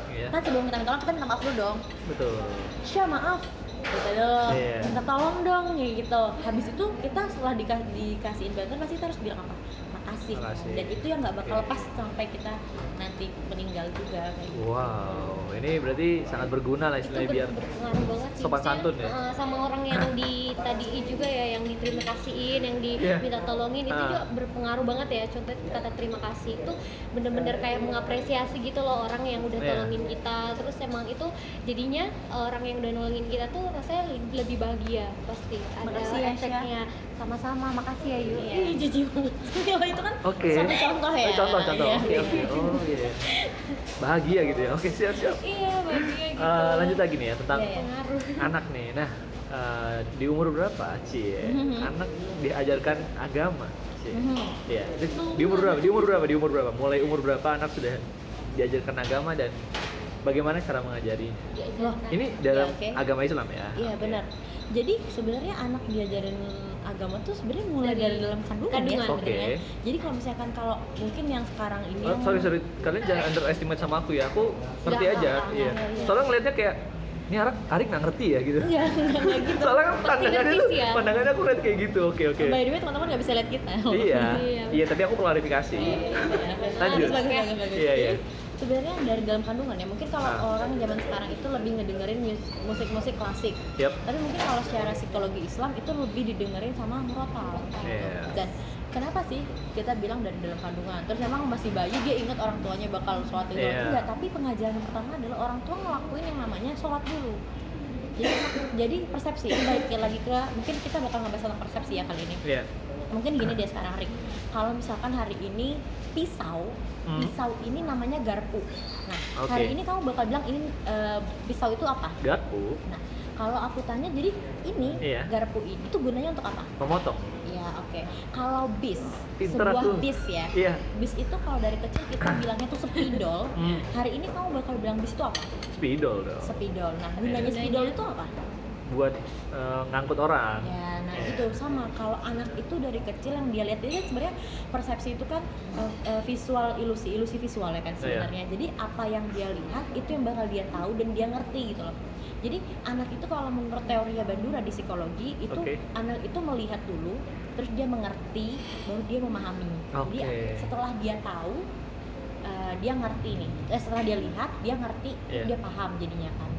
Iya. kan sebelum kita minta tolong kita minta maaf dulu dong. Betul. Syah maaf. Gitu dong. Iya. minta tolong dong kayak gitu. Habis itu kita setelah dika- dikasihin bantuan pasti kita harus bilang apa makasih Makasih. dan itu yang nggak bakal lepas sampai kita nanti meninggal juga kayak gitu Wow, ini berarti sangat berguna lah itu istilahnya ber- biar berpengaruh banget sih sopan santun ya? eh, sama orang yang di tadi juga ya yang diterima kasihin yang Iya. diminta tolongin itu Ah. juga berpengaruh banget ya contoh kata terima kasih itu bener-bener kayak mengapresiasi gitu loh orang yang udah Iya. tolongin kita terus emang itu jadinya orang yang udah nolongin kita tuh rasanya lebih bahagia pasti ada Makasih ya, Syah. efeknya sama-sama makasih ya Yu banget. Kalau itu kan Oke. satu contoh ya. Oh, contoh, contoh. Iya, Oke, iya. oke. Oh, iya. Bahagia gitu ya. Oke, siap, siap. iya bahagia gitu Eh, lanjut lagi nih ya tentang Iya, iya. anak nih. Nah, eh, di umur berapa, Cie? Mhm. Anak diajarkan agama, Cie. Mhm. Iya. Itu Di umur berapa? Di umur berapa? Di umur berapa? Mulai umur berapa anak sudah diajarkan agama dan bagaimana cara mengajarinya? Loh, Ini dalam oke. agama Islam ya? Iya Oke. benar. Jadi sebenarnya anak diajarin agama tuh sebenarnya mulai Dari dari, dalam kandungan, kandungan. ya. Oke. Jadi kalau misalkan kalau mungkin yang sekarang ini Oh, sorry sorry kalian jangan underestimate sama aku ya aku ngerti aja iya iya. soalnya ngelihatnya kayak ini Arik Arik nggak ngerti ya gitu enggak gitu. soalnya kan pandangannya tuh ya. pandangannya aku lihat kayak gitu oke oke By the way teman-teman nggak bisa lihat kita. iya Iya. iya tapi aku klarifikasi lanjut Bagus, bagus, bagus, bagus. iya iya sebenarnya dari dalam kandungan ya mungkin kalau Ah. orang zaman sekarang itu lebih ngedengerin mus- musik-musik klasik Yap. tapi mungkin kalau secara psikologi Islam itu lebih didengerin sama murotal. Iya. dan kenapa sih kita bilang dari dalam kandungan terus emang masih bayi dia ingat orang tuanya bakal sholat itu Iya. enggak tapi pengajaran pertama adalah orang tua ngelakuin yang namanya sholat dulu jadi jadi persepsi ini balik lagi ke mungkin kita bakal ngebahas tentang persepsi ya kali ini iya mungkin gini deh sekarang Rik kalau misalkan hari ini pisau Hmm. pisau ini namanya garpu. Nah Oke. hari ini kamu bakal bilang ini eh, pisau itu apa? Garpu. Nah kalau aku tanya jadi ini Iya. garpu ini tuh gunanya untuk apa? Memotong. Ya oke. Kalau bis Pinter sebuah aku. bis ya. Iya. Bis itu kalau dari kecil kita bilangnya tuh spidol. Hmm. hari ini kamu bakal bilang bis itu apa? Spidol dong. Spidol. Nah gunanya Gunanya. spidol itu apa buat eh, ngangkut orang Ya, nah Iya. itu sama. Kalau anak itu dari kecil yang dia lihat kan sebenarnya persepsi itu kan eh, visual ilusi, ilusi visual ya kan Iya. sebenarnya. Jadi apa yang dia lihat itu yang bakal dia tahu dan dia ngerti gitu loh. Jadi anak itu kalau menurut teori Bandura di psikologi itu Oke. anak itu melihat dulu, terus dia mengerti, baru dia memahami. Jadi Oke. setelah dia tahu, eh, dia ngerti nih. Eh, setelah dia lihat, dia ngerti, Iya. dia paham jadinya kan.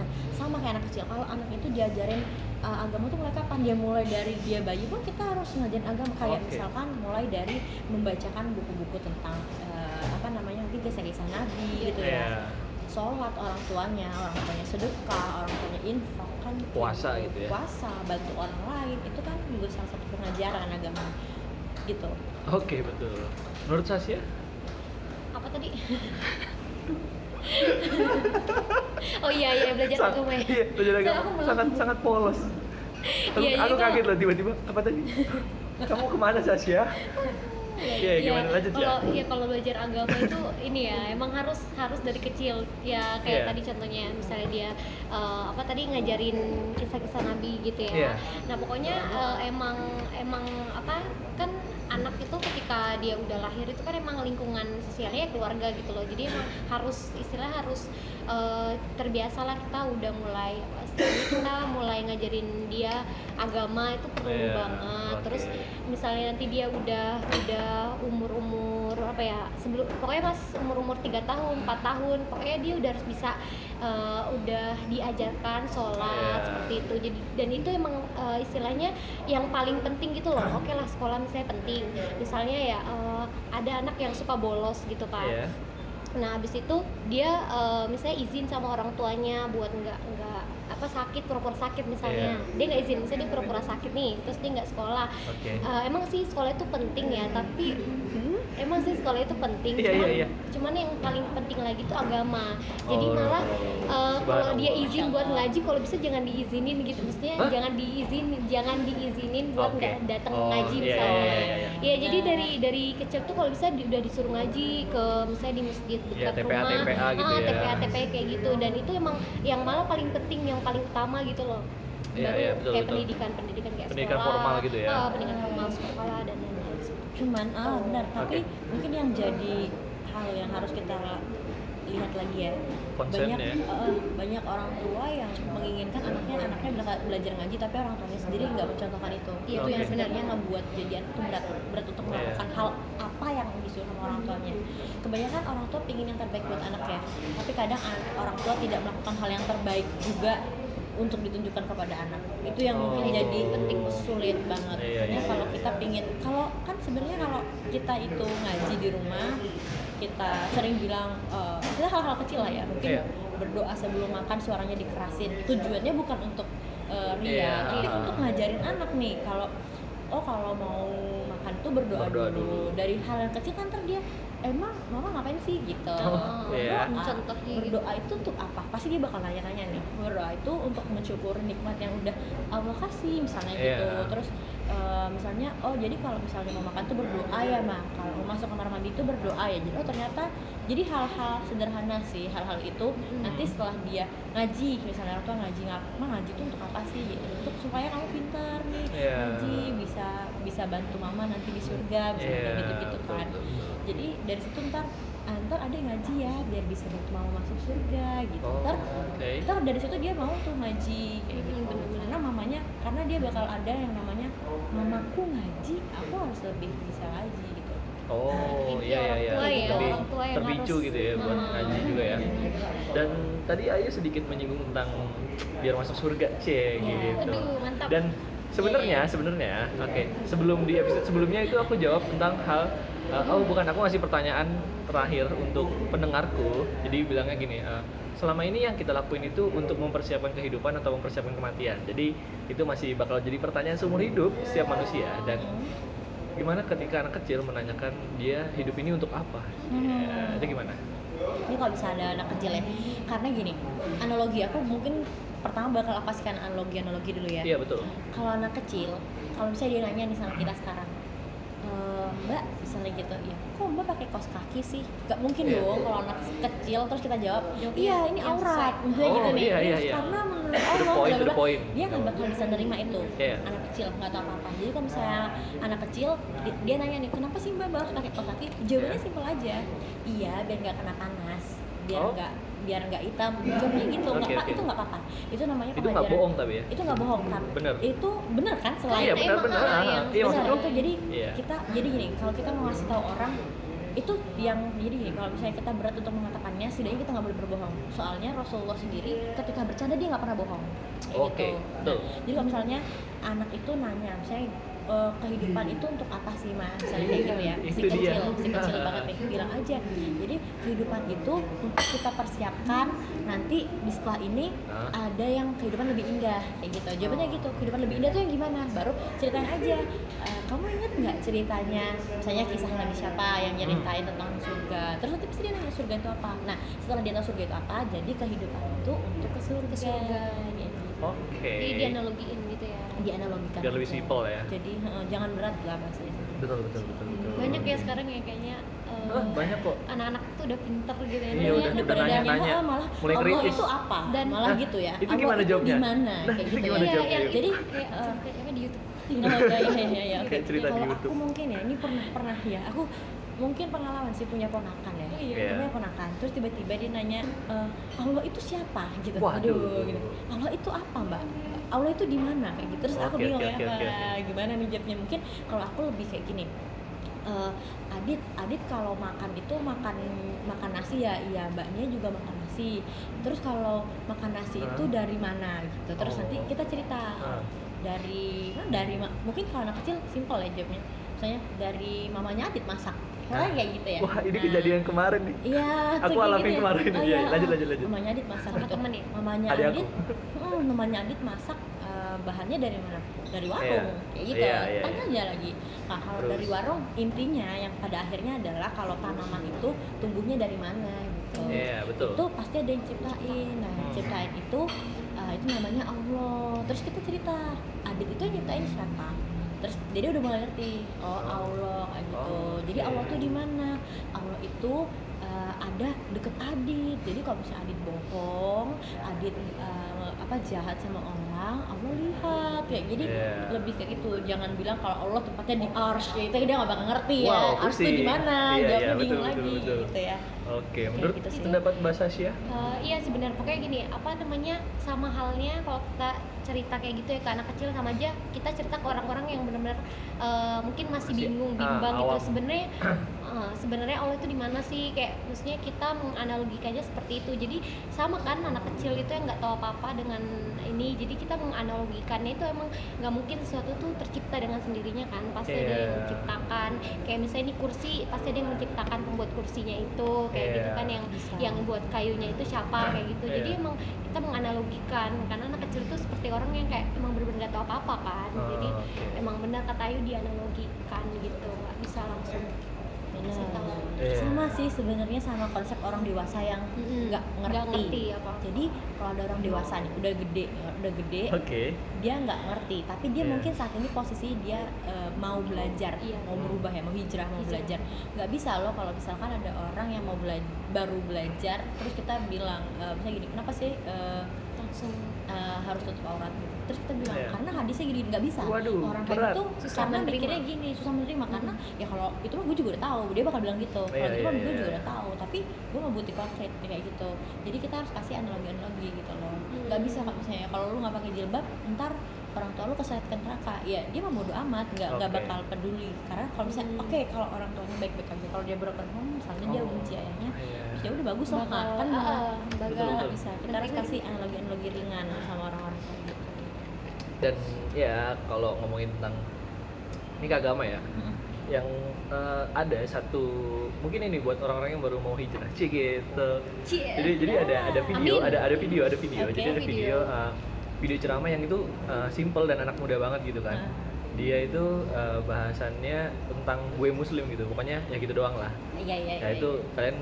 Nah, sama kayak anak kecil. Kalau anak itu diajarin uh, agama tuh mulai kapan? Dia mulai dari dia bayi pun kita harus ngajarin agama kayak Oke. misalkan mulai dari membacakan buku-buku tentang uh, apa namanya mungkin kisah-kisah nabi gitu Iya. ya. Sholat orang tuanya, orang tuanya sedekah, orang tuanya infak kan kayak Puasa gitu ya. Puasa, bantu orang lain itu kan juga salah satu pengajaran agama gitu. oke betul menurut Sasya apa tadi oh iya iya belajar Sa- agama ya. iya belajar agama. Aku belum. sangat sangat polos. Aku, Iya, iya, aku kaget loh tiba-tiba apa tadi? Kamu ke mana Sasya Iya, gimana? lanjut ya? kalau iya kalau belajar agama itu ini ya emang harus harus dari kecil. Ya kayak Iya. tadi contohnya misalnya dia eh, apa tadi ngajarin kisah-kisah nabi gitu ya. Iya. nah pokoknya eh, emang emang apa kan anak itu ketika dia udah lahir itu kan emang lingkungan sosialnya ya keluarga gitu loh jadi emang harus istilah harus eh, terbiasa lah kita udah mulai kita mulai ngajarin dia agama itu perlu Iya, banget oke. terus misalnya nanti dia udah udah umur umur apa ya sebelum pokoknya pas umur umur tiga tahun 4 tahun pokoknya dia udah harus bisa eh, udah diajarkan sholat Iya. seperti itu. Jadi dan itu emang eh, istilahnya yang paling penting gitu loh. Oke lah sekolah misalnya penting. Misalnya ya eh, ada anak yang suka bolos gitu kan Iya. Nah, habis itu dia eh, misalnya izin sama orang tuanya buat nggak nggak apa sakit pura-pura sakit misalnya. Iya. Dia nggak izin, misalnya dia pura-pura sakit nih, terus dia nggak sekolah. Oke. Eh, emang sih sekolah itu penting ya, tapi emang sih sekolah itu penting. Iya, cuman, iya, iya. cuman yang paling penting lagi itu agama. Jadi Oh, malah eh, kalau dia izin buat ngaji, kalau bisa jangan diizinin gitu. Maksudnya Hah? jangan diizinin, jangan diizinin buat nggak datang Oh, ngaji iya, misalnya. iya, iya, iya. Ya jadi dari dari kecil tuh kalau bisa di- udah disuruh ngaji ke misalnya di masjid Ya, dekat TPA, rumah, TPA gitu Ah, ya. TPA TPA kayak gitu dan itu emang yang malah paling penting yang paling utama gitu loh. Iya, Baru iya, betul, kayak betul. pendidikan pendidikan kayak Pendidikan sekolah, formal gitu ya. ah, pendidikan formal sekolah dan lain-lain. cuman ah benar tapi Oke. mungkin yang jadi hal yang harus kita lihat lagi ya Concern banyak ya. eh, banyak orang tua yang menginginkan anaknya anaknya bela- belajar ngaji tapi orang tuanya sendiri nggak mencontohkan itu Iya, itu yang sebenarnya ngebuat jadi anak itu berat berat untuk Iya. melakukan hal apa yang disuruh sama orang tuanya kebanyakan orang tua pingin yang terbaik buat anak ya tapi kadang an- orang tua tidak melakukan hal yang terbaik juga untuk ditunjukkan kepada anak itu yang mungkin Oh. jadi penting sulit banget Iya, Nah, iya, kalau iya. kita pingin kalau kan sebenarnya kalau kita itu ngaji di rumah kita sering bilang eh kita hal-hal kecil lah ya mungkin Iya. berdoa sebelum makan suaranya dikerasin tujuannya bukan untuk uh, ria Iya. tapi untuk ngajarin anak nih kalau oh kalau mau makan tuh berdoa, Berdoa dulu. dulu. dari hal yang kecil kan ntar dia emang mama ngapain sih gitu Oh, iya. berdoa Contohnya gitu. berdoa itu untuk apa pasti dia bakal nanya-nanya nih berdoa itu untuk mensyukuri nikmat yang udah Allah kasih misalnya gitu Iya. terus eh, misalnya oh jadi kalau misalnya mau makan tuh berdoa ya mah kalau mau masuk kamar mandi itu berdoa ya jadi oh ternyata jadi hal-hal sederhana sih hal-hal itu nanti setelah dia ngaji misalnya orang tua ngaji ngap mah ngaji itu untuk apa sih gitu untuk supaya kamu pintar nih Iya. ngaji bisa bisa bantu mama nanti di surga Iya, kayak gitu-gitu kan betul, betul. jadi dari situ ntar ah, ntar ada yang ngaji ya biar bisa bantu mama masuk surga gitu Oh, ntar oke. ntar dari situ dia mau tuh ngaji kayak gitu bener-bener. Karena mamanya karena dia bakal ada yang namanya mamaku ngaji aku harus lebih bisa ngaji gitu Oh Ini iya iya iya. ya, Lebih orang tua yang terpicu harus- gitu ya buat Hmm. ngaji juga ya. Dan tadi Ayu sedikit menyinggung tentang biar masuk surga, c Ya. gitu. Aduh, mantap. Dan sebenarnya sebenarnya oke sebelum di episode sebelumnya itu aku jawab tentang hal uh, oh bukan aku ngasih pertanyaan terakhir untuk pendengarku. Jadi bilangnya gini. uh, selama ini yang kita lakuin itu untuk mempersiapkan kehidupan atau mempersiapkan kematian. Jadi itu masih bakal jadi pertanyaan seumur hidup setiap manusia dan gimana ketika anak kecil menanyakan dia hidup ini untuk apa? Ya, itu gimana? Ini kalau bisa ada anak kecil ya karena gini analogi aku mungkin pertama bakal aku kasihkan analogi analogi dulu ya Iya betul. kalau anak kecil kalau misalnya dia nanya nih sama kita sekarang "Eh, mbak misalnya gitu ya kok mbak pakai kaos kaki sih gak mungkin Iya. dong kalau anak kecil terus kita jawab iya ini aurat misalnya Oh, gitu nih iya, iya, "Ya, iya. karena To the point, to the bla, bla." point. dia nggak bakal bisa nerima itu Iya. anak kecil nggak tahu apa apa jadi kalau misalnya anak kecil di- dia nanya nih kenapa sih mbak harus pakai kaos kaki jawabannya Iya. simpel aja iya biar nggak kena panas biar Oh. nggak biar nggak hitam jawabnya gitu nggak Pak, oke. itu nggak apa-apa itu namanya Itu nggak bohong tapi ya? itu nggak bohong kan Bener. itu bener kan selain Iya emang, benar benar. ah, Ah, Iya bener maksudku. itu jadi Iya. kita jadi gini kalau kita mau ngasih tahu orang itu yang jadi gini kalau misalnya kita berat untuk mengatakannya setidaknya kita nggak boleh berbohong soalnya Rasulullah sendiri ketika bercanda dia nggak pernah bohong Oke, gitu. betul. Nah, jadi kalau misalnya anak itu nanya misalnya "Eh, kehidupan itu untuk apa sih mas? Misalnya kayak gitu ya. Si Itu kecil dia. si kecil banget nih bilang aja. Jadi kehidupan itu untuk kita persiapkan nanti di setelah ini ada yang kehidupan lebih indah. Kayak gitu. Jawabannya gitu. Kehidupan lebih indah tuh yang gimana? Baru ceritain aja. "Eh, kamu ingat nggak ceritanya? Misalnya kisah nabi siapa yang nyeritain tentang surga? Terus nanti pasti dia nanya surga itu apa. Nah setelah dia tahu surga itu apa jadi kehidupan itu untuk ke surga, Ke surga. Gitu. Oke. Jadi dianalogiin gitu ya. Dianalogikan Biar lebih aja. simple ya. jadi eh, jangan berat lah bahasanya Betul betul betul betul. Banyak ya sekarang ya kayaknya eh, Ah, banyak kok. anak-anak tuh udah pinter gitu ya. Iya, udah- daripada nanya- nanya. "Oh, malah Mulai Allah kritis." itu apa Dan- malah Nah, gitu ya itu Allah gimana jawabnya? di mana Nah, kayak itu gitu gimana ya Iya, jawabnya? yang Jadi, kayak eh, ceritanya di YouTube. Oh, iya, iya, iya, iya. Kayak cerita di Kalau YouTube. aku mungkin ya, ini pernah pernah ya. Aku mungkin pengalaman sih punya ponakan ya. Iya. Punya ponakan. Terus tiba-tiba dia nanya, "E, Allah itu siapa? Gitu. Waduh. Aduh, gitu. Allah itu apa, Mbak? Allah itu di mana? Kayak gitu. Terus aku Oke, bingung oke, ya, oke, oke, "Ah, gimana nih jawabnya? Mungkin kalau aku lebih kayak gini. Eh, Adit, Adit kalau makan itu makan makan nasi ya, iya mbaknya juga makan nasi. Terus kalau makan nasi itu Hah? dari mana gitu. Terus Oh. nanti kita cerita Ah. dari nah, dari mungkin kalau anak kecil simpel ya jawabnya misalnya dari mamanya Adit masak Pokoknya kayak gitu ya Wah ini Nah, kejadian kemarin nih. iya Aku alamin gitu ya. kemarin. oh, Iya, iya, lanjut, lanjut, lanjut. mamanya Adit masak Sama temen nih? mamanya Adik aku. Adit hmm, mamanya Adit masak eh, bahannya dari mana dari warung Iya. kayak gitu Iya, iya, tanya aja lagi nah kalau Terus? dari warung intinya yang pada akhirnya adalah kalau tanaman itu tumbuhnya dari mana gitu Iya betul. itu pasti ada yang ciptain nah Hmm. ciptain itu uh, itu namanya Allah terus kita cerita Adit itu yang nyiptain siapa terus jadi udah mulai ngerti oh Allah kayak gitu. Oh, jadi. Allah tuh di mana? Allah itu uh, ada deket Adit. Jadi kalau misalnya Adit bohong Adit uh, apa jahat sama orang Allah lihat kayak jadi Iya. lebih kayak gitu jangan bilang kalau Allah tempatnya di ars ya itu dia nggak bakal ngerti Wow, ya ars tuh pusing. di mana jawabnya iya, bingung betul, lagi betul, betul. gitu ya Oke, Kayak menurut gitu sih. pendapat Mbak Sasya? Eh, iya sebenarnya pokoknya gini apa namanya sama halnya kalau kita cerita kayak gitu ya ke anak kecil sama aja kita cerita ke orang-orang yang benar-benar eh, mungkin masih Masih, bingung ah, bimbang awam. gitu sebenarnya uh, sebenarnya Allah itu di mana sih kayak maksudnya kita menganalogikannya seperti itu jadi sama kan anak kecil itu yang nggak tahu apa apa dengan ini jadi kita menganalogikannya itu emang nggak mungkin sesuatu tuh tercipta dengan sendirinya kan pasti ada yang Iya. menciptakan kayak misalnya ini kursi pasti ada yang menciptakan pembuat kursinya itu kayak Iya. gitu kan yang Bisa. yang buat kayunya itu siapa kayak gitu jadi Iya. emang kita menganalogikan karena anak kecil itu seperti orang yang kayak emang bener-bener nggak tahu apa-apa kan Oh, jadi oke. emang benar kata Ayu dianalogikan gitu nggak bisa langsung tahu Iya. sama sih sebenarnya sama konsep orang dewasa yang nggak Nggak ngerti. ngerti apa. jadi kalau ada orang dewasa nih udah gede udah gede Oke. dia nggak ngerti tapi dia Iya. mungkin saat ini posisi dia eh, mau belajar Iya. mau berubah ya mau hijrah mau Hijrah. belajar nggak bisa loh kalau misalkan ada orang yang mau belajar baru belajar terus kita bilang eh, misalnya gini kenapa sih eh, langsung eh, harus tutup aurat gitu. Terus kita bilang Iya. karena hadisnya gini nggak bisa Waduh, orang kayak gitu Susah karena menerima. mikirnya gini susah menerima karena ya kalau itu mah gue juga udah tahu dia bakal bilang gitu kalau Iya, gitu iya, mah gue iya. juga udah tahu tapi gue nggak butuh konkret kayak gitu jadi kita harus kasih analogi analogi gitu loh nggak Hmm. bisa kalau misalnya kalau lu nggak pakai jilbab ntar orang tua lu keseret ke neraka ya dia mah bodo amat nggak nggak Oke. bakal peduli karena kalau misalnya Hmm. oke kalau orang tuanya baik baik aja kalau dia broken home misalnya dia Oh. benci ayahnya Iya. ya udah bagus lah kan nggak betul. bisa kita harus kasih analogi analogi ringan sama orang-orang gitu Dan ya kalau ngomongin tentang ini agama ya, Mm-mm. yang eh, ada satu mungkin ini buat orang-orang yang baru mau hijrah sih gitu. Cie. Jadi jadi ada ada video, Amin. ada ada video, ada video. Oke, jadi ada video video. eh, video ceramah yang itu eh, simple dan anak muda banget gitu kan. Ah. Dia itu eh, bahasannya tentang gue muslim gitu. Pokoknya ya gitu doang lah. iya iya Ya iya, itu kalian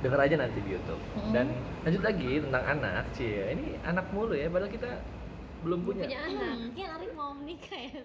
denger aja nanti di YouTube. Mm. Dan lanjut lagi tentang anak, cie. Ini anak mulu ya, padahal kita belum punya. punya iya. anak Hmm, mungkin Arif mau menikah ya